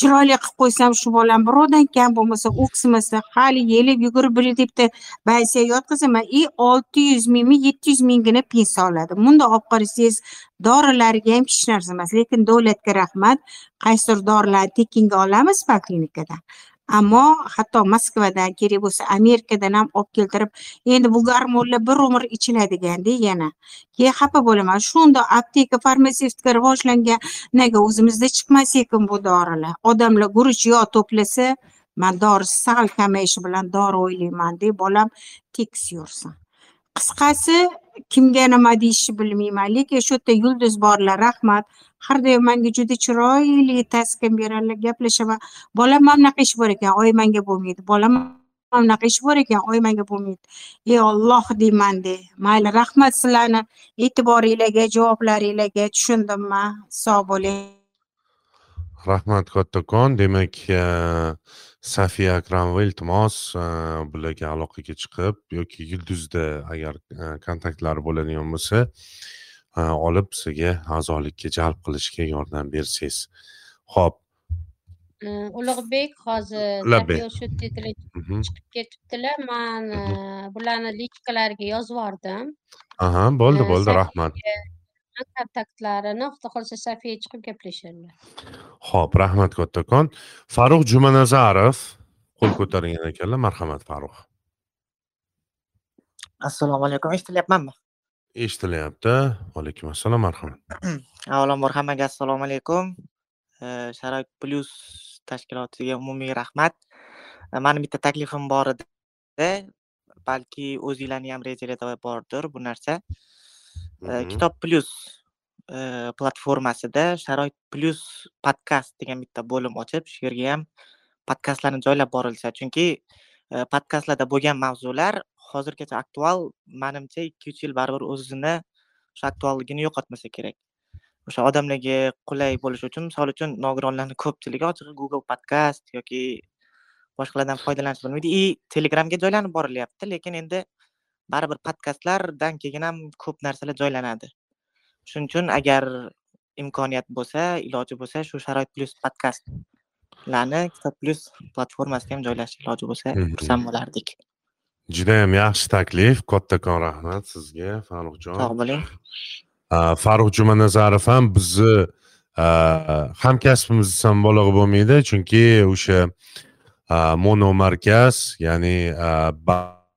chiroyli qilib qo'ysam shu bolam birovdan kam bo'lmasa o'ksimasa hali yelib yugurib bir debdi bansiyaga yotqizaman. И olti yuz mingmi yetti yuz minggina pensiya oladi. Bundoq olib qarasangiz dorilariga ham hech narsa emas. Lekin davlatga rahmat qaysidir dorilarni tekinga olamiz poliklinikadan ammo hatto moskvadan kerak bo'lsa amerikadan ham olib keltirib endi bu gormonlar bir umr ichiladiganda yana keyin xafa bo'laman shundoq apteka farmatsevtika rivojlangan nega o'zimizda chiqmas ekan bu dorilar. Odamlar guruch yog' to'plasa man dori sal kamayishi bilan dori o'ylaymanda deb bolam tekis yursin qisqasi kimga nima deyishni bilmayman lekin shu yerda yulduz borlar rahmat. Har doim manga juda chiroyli taskin beradilar gaplashaman. Bolam mana bunaqa ish bor ekan oy manga bo'lmaydi. Bolam mana bunaqa ish bor ekan oy manga bo'lmaydi. Ey olloh deymanda mayli rahmat sizlarni e'tiboringlarga javoblaringlarga tushundimman sog' bo'ling. Rahmat kattakon. Demak safiya akramova iltimos eh, bularga aloqaga chiqib yoki yulduzda agar eh, kontaktlari bo'ladigan bo'lsa olib sizga a'zolikka jalb qilishga yordam bersangiz. Ho'p ulug'bek hozir Ulug'bek. safiya shu Mhm. chiqib ketibdilar man bularni lichkalarga yozib yubordim. Aha bo'ldi bo'ldi rahmat kontaktlarini xudo xohlasa safiya chiqib gaplashadilar ho'p rahmat kattakon farruh jumanazarov qo'l ko'targan ekanlar marhamat farruh assalomu alaykum eshitilyapmanmi? Eshitilyapti. Vaalaykum assalom marhamat. Avvalambor hammaga assalomu alaykum. Sharoit plyus tashkilotiga umumiy rahmat. Mani bitta taklifim bor edi balki o'zinglarni ham rejalarda bordir bu narsa. Kitob plyus platformasida sharoit plyus podkast degan bitta bo'lim ochib shu yerga ham podkastlarni joylab borilsa chunki podkastlarda bo'lgan mavzular hozirgacha aktual manimcha ikki uch yil baribir o'zini o'sha aktualligini yo'qotmasa kerak o'sha odamlarga qulay bo'lishi uchun misol uchun nogironlarni ko'pchiligi ochig'i google podkast yoki boshqalardan foydalanishni bilmaydi и telegramga joylanib borilyapti lekin endi baribir podkastlardan keyin ham ko'p narsalar joylanadi. Shuning uchun agar imkoniyat bo'lsa iloji bo'lsa shu sharoit plyus podkastlarni kitob plyus platformasiga ham joylash iloji bo'lsa xursand bo'lardik. Judayam yaxshi taklif kattakon rahmat sizga farruhjon sog' bo'ling. Uh, farruh jumanazarov ham bizni hamkasbimiz desam mubolag'a bo'lmaydi chunki o'sha uh, mono markaz ya'ni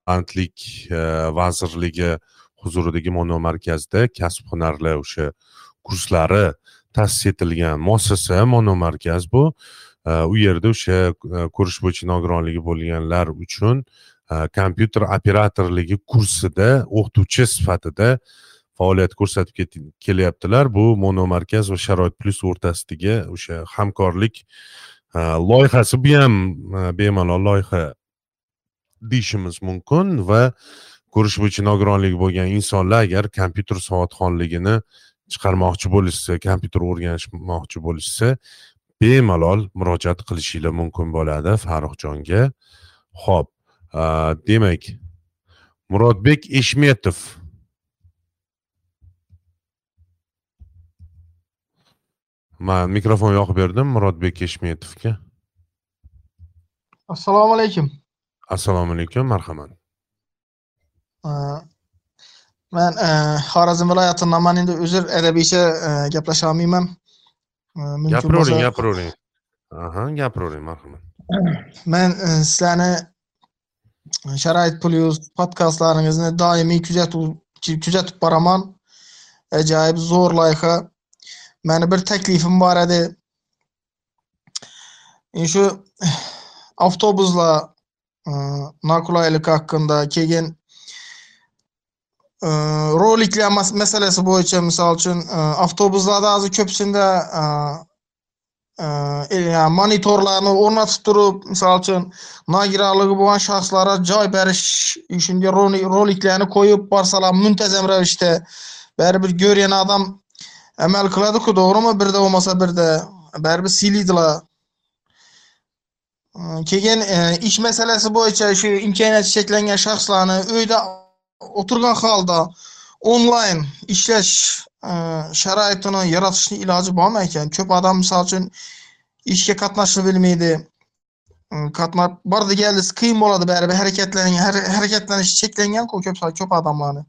bandlik e, vazirligi huzuridagi mono markazda kasb hunarlar o'sha kurslari ta'sis etilgan muassasa mono markaz bu. E, u yerda o'sha e, ko'rish bo'yicha nogironligi bo'lganlar uchun kompyuter operatorligi kursida o'qituvchi sifatida faoliyat ko'rsatib kelyaptilar. Bu mono markaz va sharoit plyus o'rtasidagi o'sha hamkorlik loyihasi bu ham bemalol loyiha deyishimiz mumkin va ko'rish bo'yicha nogironligi bo'lgan insonlar agar kompyuter savodxonligini chiqarmoqchi bo'lishsa kompyuter o'rganishmoqchi bo'lishsa bemalol murojaat qilishinglar mumkin bo'ladi farruhjonga ho'p demak murodbek eshmetov. Man mikrofon yoqib berdim murodbek eshmetovga. Assalomu alaykum. Assalomu alaykum marhamat man uh, xorazm viloyatidan man endi uzr arabiycha uh, gaplasha olmayman mumkin gapiravering gapiravering aha gapiravering marhamat man sizlarni sharoit plyus podkastlaringizni doimiy kuzatuv kuzatib boraman ajoyib zo'r loyiha mani bir taklifim bor edi E, shu avtobuslar noqulaylik haqida keyin e, roliklar mas- masalasi bo'yicha misol uchun e, avtobuslarda hozir ko'pisida monitorlarni o'rnatib turib misol uchun nogironligi bo'lgan shaxslarga joy berish shunga roli- roliklarni qo'yib borsalar muntazam ravishda baribir ko'rgan odam amal qiladiku to'g'rimi birda bo'lmasa birda baribir siylaydilar keyin e, ish masalasi bo'yicha shu imkoniyati cheklangan shaxslarni uyda o'tirgan holda onlayn ishlash e, sharoitini yaratishni iloji bormi ekan ko'p odam misol uchun ishga qatnashishni bilmaydi E, qatnab bordi keldi qiyin bo'ladi baribir harakatlangan har- harakatlanish cheklanganku ko'p ko'p odamlarni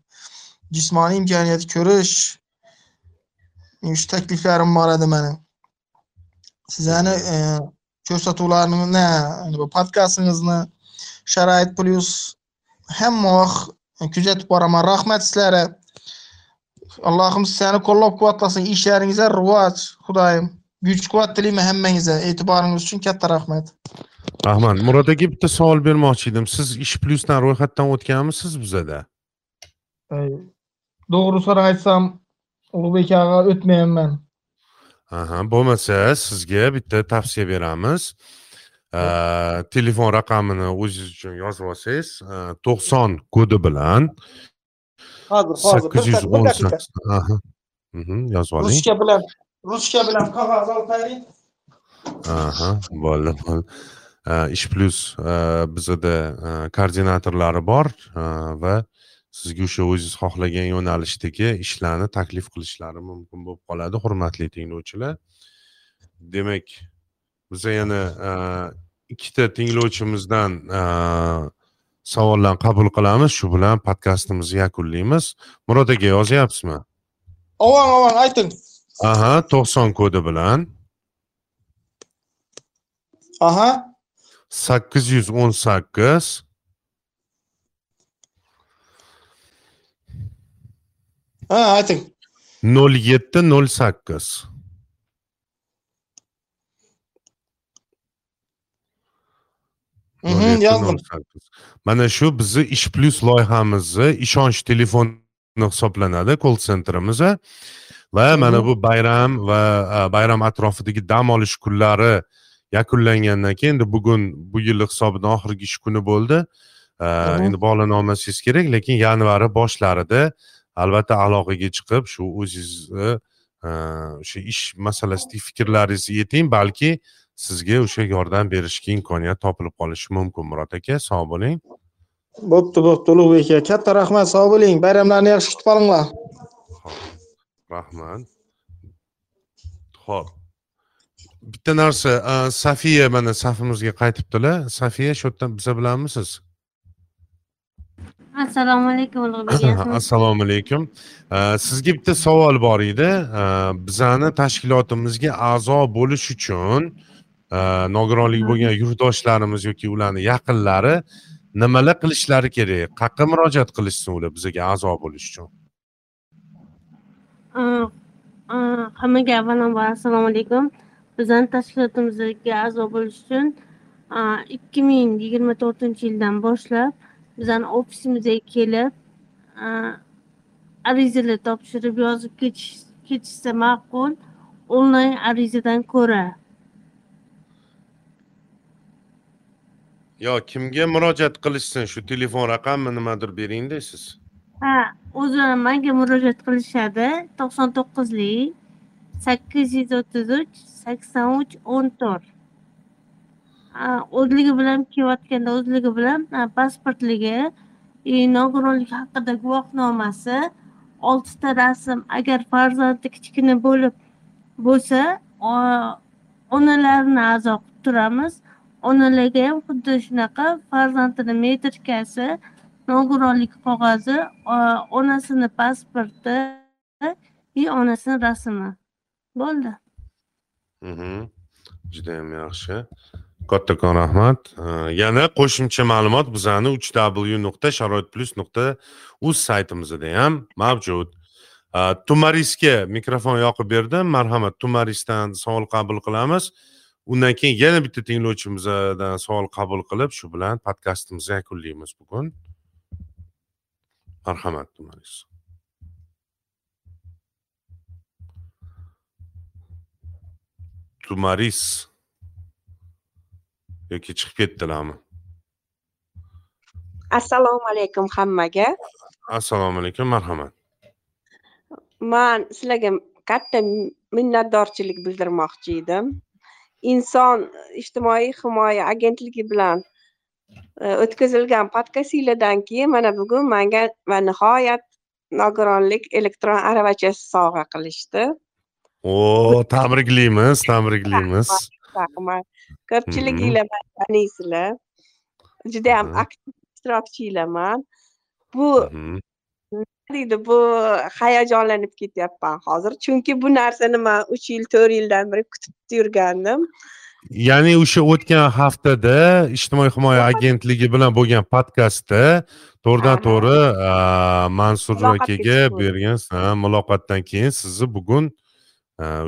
jismoniy imkoniyat ko'rish shu takliflarim bor edi mani sizlarni bu podkastingizni sharoit plyus hamma vaqt kuzatib boraman. Rahmat sizlarga allohim sizlarni qo'llab quvvatlasin ishlaringizga rivoj xudoyim. Kuch quvvat tilayman hammangizga. E'tiboringiz uchun katta rahmat. Rahmat murod aka bitta savol bermoqchi edim. Siz ish plyusdan ro'yxatdan o'tganmisiz bizada? To'g'risini aytsam ulug'bek og'a o'tmayapman aha bo'lmasa sizga bitta tavsiya beramiz. Telefon raqamini o'zingiz uchun yozib olsangiz uh, to'qson kodi bilan hozir hozir sakkiz yuz o'n sakkiz Mhm, yozib oling. Ruchka bilan ruchka bilan qog'oz olib bering aha bo'ldi bo'ldi. Ish plyus bizada koordinatorlari bor va sizga o'sha o'zingiz xohlagan yo'nalishdagi ishlarni taklif qilishlari mumkin bo'lib qoladi hurmatli tinglovchilar. Demak biza yana ikkita tinglovchimizdan savollarni qabul qilamiz. Shu bilan podkastimizni yakunlaymiz. Murod aka yozyapsizmi? Avang avang ayting. Aha to'qson kodi bilan. Aha. Sakkiz yuz o'n sakkiz ha ayting nol yetti nol sakkiz mana shu bizni ish plyus loyihamizni ishonch telefoni hisoblanadi kol sentrimiz va mana bu bayram va bayram atrofidagi dam olish kunlari yakunlangandan keyin endi bugun bu yil hisobidan oxirgi ish kuni bo'ldi. Endi bog'lana olmasangiz kerak lekin yanvari boshlarida albatta aloqaga chiqib shu o'zingizni o'sha ish masalasidagi fikrlaringizni ayting balki sizga o'sha yordam berishga imkoniyat topilib qolishi mumkin murod aka sog' bo'ling. Bo'pti bo'pti ulug'bek aka katta rahmat sog' bo'ling bayramlarni yaxshi kutib olinglar. Rahmat. Ho'p bitta narsa safiya mana safimizga qaytibdilar safiya shu yerdan biza bilanmisiz assalomu alaykum ulug'bek assalomu alaykum sizga bitta savol bor edi. Bizani tashkilotimizga a'zo bo'lish uchun nogironligi bo'lgan yurtdoshlarimiz yoki ularni yaqinlari nimalar qilishlari kerak? Qayerqa murojaat qilishsin ular bizga a'zo bo'lish uchun? Hammaga avvalambor assalomu alaykum bizani tashkilotimizga a'zo bo'lish uchun ikki ming yigirma to'rtinchi yildan boshlab bizani ofisimizga kelib arizalar topshirib yozib ketish ketishsa ma'qul onlayn arizadan ko'ra. Yo kimga murojaat qilishsin? Shu telefon raqammi nimadir bering deysiz ha o'zi manga murojaat qilishadi. To'qson to'qqizlik sakkiz yuz o'ttiz uch sakson uch o'n to'rt o'zligi bilan kelayotganda o'zligi bilan pasportligi nogironlik haqida guvohnomasi oltita rasm agar farzandi kichkina bo'lib bo'lsa onalarini a'zo qilib turamiz. Onalarga ham xuddi shunaqa farzandini metrikasi nogironlik qog'ozi onasini pasporti и onasini rasmi. Bo'ldi. Mhmm. Judayam yaxshi. Kattakon rahmat yana qo'shimcha ma'lumot bizani uch w nuqta sharoit plyus nuqta uz saytimizda ham mavjud. Tumarisga mikrofon yoqib berdim. Marhamat tumarisdan savol qabul qilamiz. Undan keyin yana bitta tinglovchimizdan savol qabul qilib shu bilan podkastimizni yakunlaymiz bugun. Marhamat tumaris. Tumaris. Yoki chiqib ketdilarmi? Assalomu alaykum hammaga. Assalomu alaykum marhamat. Man sizlarga katta minnatdorchilik bildirmoqchi edim. Inson ijtimoiy himoya agentligi bilan o'tkazilgan podkastinglardan keyin mana bugun manga va nihoyat nogironlik elektron aravachasi sovg'a qilishdi. O tabriklaymiz tabriklaymiz rahmat ko'pchiliginglar mani taniysizlar judayam aktiv ishtirokchilarman bu deydi bu hayajonlanib ketyapman hozir chunki bu narsani man uch yil to'rt yildan beri kutib yurgandim ya'ni o'sha o'tgan haftada ijtimoiy himoya agentligi bilan bo'lgan podkastda to'g'ridan to'g'ri mansur akaga bergan muloqotdan keyin sizni bugun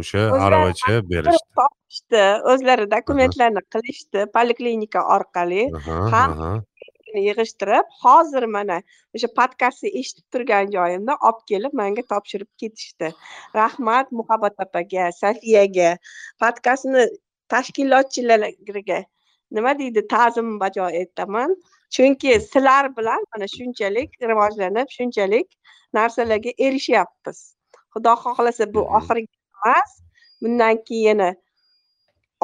o'sha aravacha berishdi topishdi o'zlari dokumentlarni qilishdi poliklinika orqali. Ham yig'ishtirib hozir mana o'sha podkastni eshitib turgan joyimda olib kelib manga topshirib ketishdi. Rahmat muhabbat opaga safiyaga podkastni tashkilotchilariga. Nima deydi ta'zim bajo etaman chunki sizlar bilan mana shunchalik rivojlanib shunchalik narsalarga erishyapmiz. Xudo xohlasa bu oxirgi emas bundan keyin yana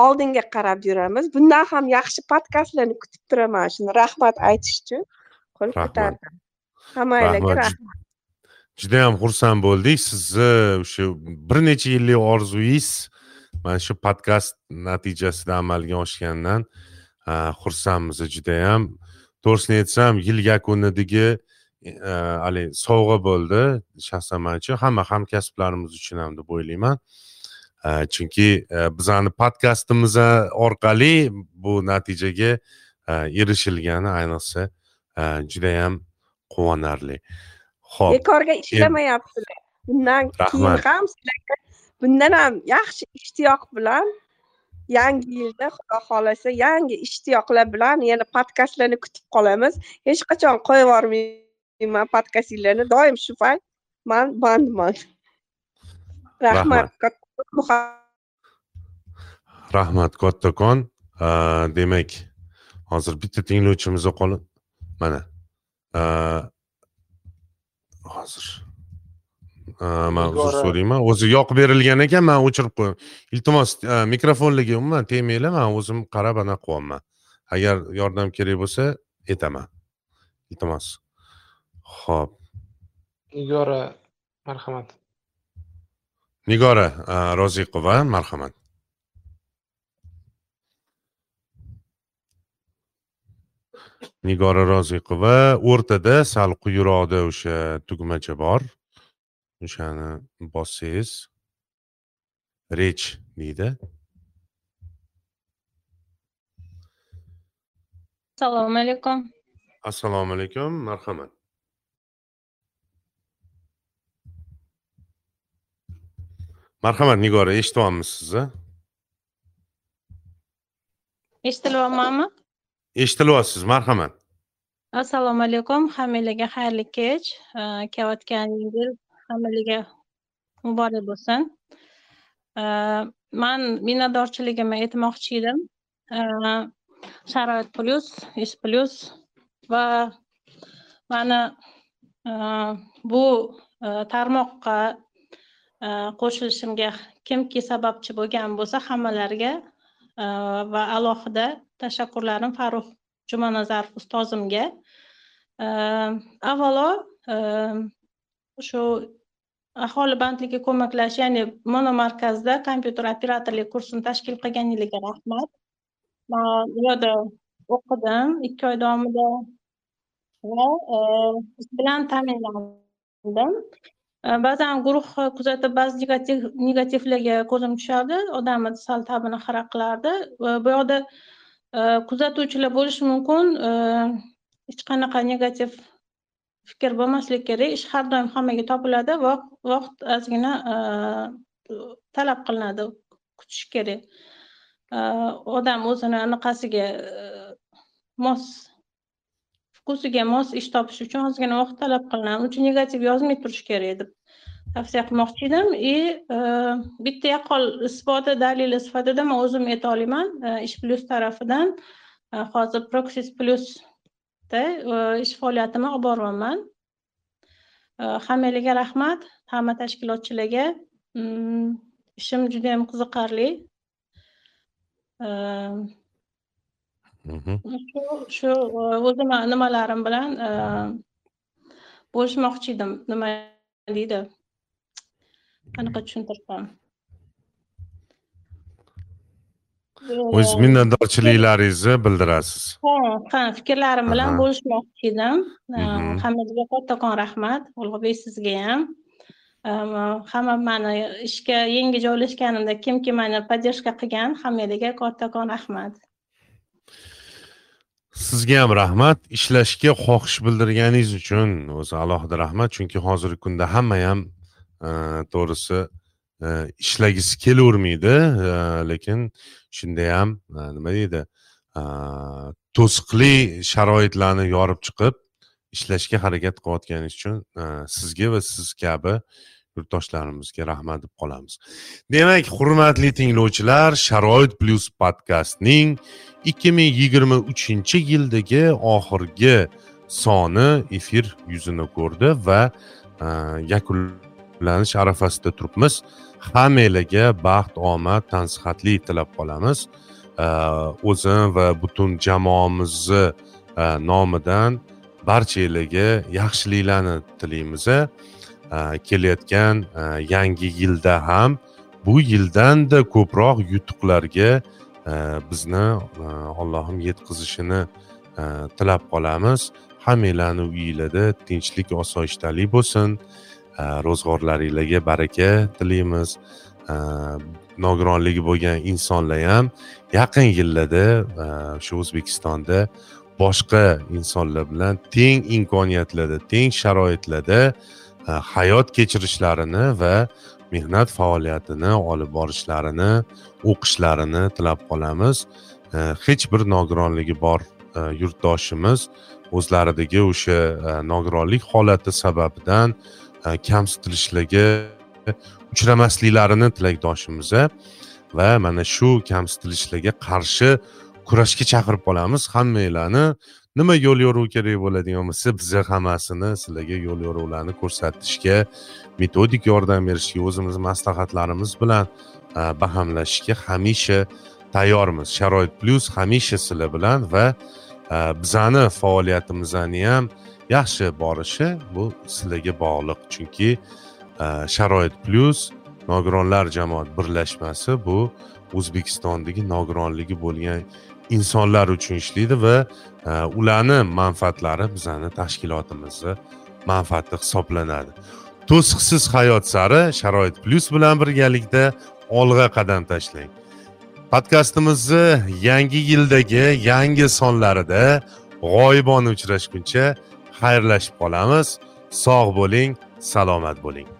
oldinga qarab yuramiz. Bundan ham yaxshi podkastlarni kutib turaman. Shuni rahmat aytish uchun qo'l ko'tardim. Hammanglarga rahmat. judayam xursand bo'ldik. Sizni o'sha bir necha yillik orzungiz mana shu podkast natijasida amalga oshganidan xursandmiz judayam. To'g'risini aytsam yil yakunidagi haligi sovg'a bo'ldi shaxsan man uchun. Hamma hamkasblarimiz uchun ham deb o'ylayman chunki bizani podkastimiz orqali bu natijaga erishilgani ayniqsa judayam quvonarli. Ho'p bekorga ishlamayapsizlar. Bundan keyin ham sizlarga bundan ham yaxshi ishtiyoq bilan yangi yilda xudo xohlasa yangi ishtiyoqlar bilan yana podkastlarni kutib qolamiz. Hech qachon qo'yib yubormayman podkastinglarni. Doim shu payt man bandman. Rahmat rahmat kattakon demak hozir bitta tinglovchimiz qolib mana. Hozir. Man uzr so'rayman. O'zi yoqib berilgan ekan man o'chirib qo'yaman iltimos mikrofonlarga umuman tegmanglar man o'zim qarab anaqa qilyapman agar yordam kerak bo'lsa aytaman. Iltimos. Ho'p nigora marhamat nigora roziqova marhamat. Nigora roziqova o'rtada sal quyiroqda o'sha tugmacha bor. O'shani bossangiz rech deydi. Assalomu alaykum. Assalomu alaykum marhamat marhamat nigora eshityapmiz sizni. Eshitilyapmanmi? Eshitilyapsiz marhamat. Assalomu alaykum hammanglarga xayrli kech. Kelayotgan yil hammalarga muborak bo'lsin. Man minnatdorchiligimni aytmoqchi edim. Sharoit plyus ish plyus va mani bu tarmoqqa Э, qo'shilishimga kimki sababchi bo'lgan bo'lsa hammalariga э, va alohida tashakkurlarim farruh jumanazarov ustozimga. Э, avvalo shu aholi bandligiga ko'maklash ya'ni monomarkazda kompyuter operatorlik kursini tashkil qilganligiga rahmat. Man u yerda o'qidim ikki oy davomida va e, ish bilan ta'minlandim. Ba'zan guruh kuzatib ba'zi negativ negativlarga ko'zim tushardi odamni sal ta'bini xira qilardi bu yoqda kuzatuvchilar bo'lishi mumkin hech qanaqa negativ fikr bo'lmasligi kerak ish har doim hammaga topiladi vaqt ozgina talab qilinadi kutish kerak odam o'zini anaqasiga mos vkusiga mos ish topish uchun ozgina vaqt talab qilinadi uning uchun negativ yozmay turish kerak deb tavsiya qilmoqchi edim и bitta yaqqol isboti dalili sifatida man o'zim ayta olaman. Ish plyus tarafidan hozir proxis plyus ish faoliyatimni olib boryapman. Hammanglarga rahmat hamma tashkilotchilarga. Ishim juda yam qiziqarli shu shu o'zimni nimalarim bilan bo'lishmoqchi edim. Nima deydi qanaqa tushuntirsam o'z minnatdorchiliklaringizni bildirasiz. Ha ha fikrlarim bilan bo'lishmoqchi edim. Hammangizga kattakon rahmat. Ulug'bek sizga ham. Hamma mani ishga yangi joylashganimda kimki mani поддержка qilgan hammanglarga kattakon rahmat. Sizga ham rahmat. Ishlashga xohish bildirganingiz uchun o'zi alohida rahmat. Chunki hozirgi kunda hamma ham to'g'risi ishlagisi kelavermaydi lekin shunda ham nima deydi? To'siqli sharoitlarni yorib chiqib ishlashga harakat qilayotganingiz uchun sizga va siz kabi yurtdoshlarimizga rahmat deb qolamiz. Demak hurmatli tinglovchilar sharoit plyus podkastning ikki ming yigirma uchinchi yildagi oxirgi soni efir yuzini ko'rdi va yakun ulanish arafasida turibmiz. Hammanglarga baxt omad tansihatlik tilab qolamiz. O'zim va butun jamoamizni e, nomidan barchanglarga yaxshiliklarni tilaymiz. E, kelayotgan e, yangi yilda ham bu yildanda ko'proq yutuqlarga bizni allohim yetkazishini tilab qolamiz. Hammanglarni uyinglarda tinchlik osoyishtalik bo'lsin. Э, ro'zg'orlaringlarga baraka tilaymiz э, nogironligi bo'lgan insonlar ham yaqin yillarda e, shu o'zbekistonda boshqa insonlar bilan teng imkoniyatlarda teng sharoitlarda e, hayot kechirishlarini va mehnat faoliyatini olib borishlarini o'qishlarini tilab qolamiz. E, hech bir nogironligi bor yurtdoshimiz o'zlaridagi o'sha nogironlik holati sababidan E, kamsitilishlarga uchramasliklarini tilakdoshimiz va mana shu kamsitilishlarga qarshi kurashga chaqirib qolamiz. Hammanglarni nima yo'l yo'ruv kerak bo'ladigan bo'lsa biza hammasini sizlarga yo'l yo'ruvlarni ko'rsatishga metodik yordam berishga o'zimiz maslahatlarimiz bilan e, bahamlashishga hamisha tayyormiz. Sharoit plyus hamisha sizlar bilan va e, bizani faoliyatimizni ham yaxshi borishi bu sizlarga bog'liq. Chunki e, sharoit plyus nogironlar jamoat birlashmasi bu o'zbekistondagi nogironligi bo'lgan insonlar uchun ishlaydi va e, ularni manfaatlari bizani tashkilotimizni manfaati hisoblanadi. To'siqsiz hayot sari sharoit plyus bilan birgalikda olg'a qadam tashlang. Podkastimizni yangi yildagi yangi sonlarida g'oyibona uchrashguncha xayrlashib qolamiz. Sog' bo'ling salomat bo'ling.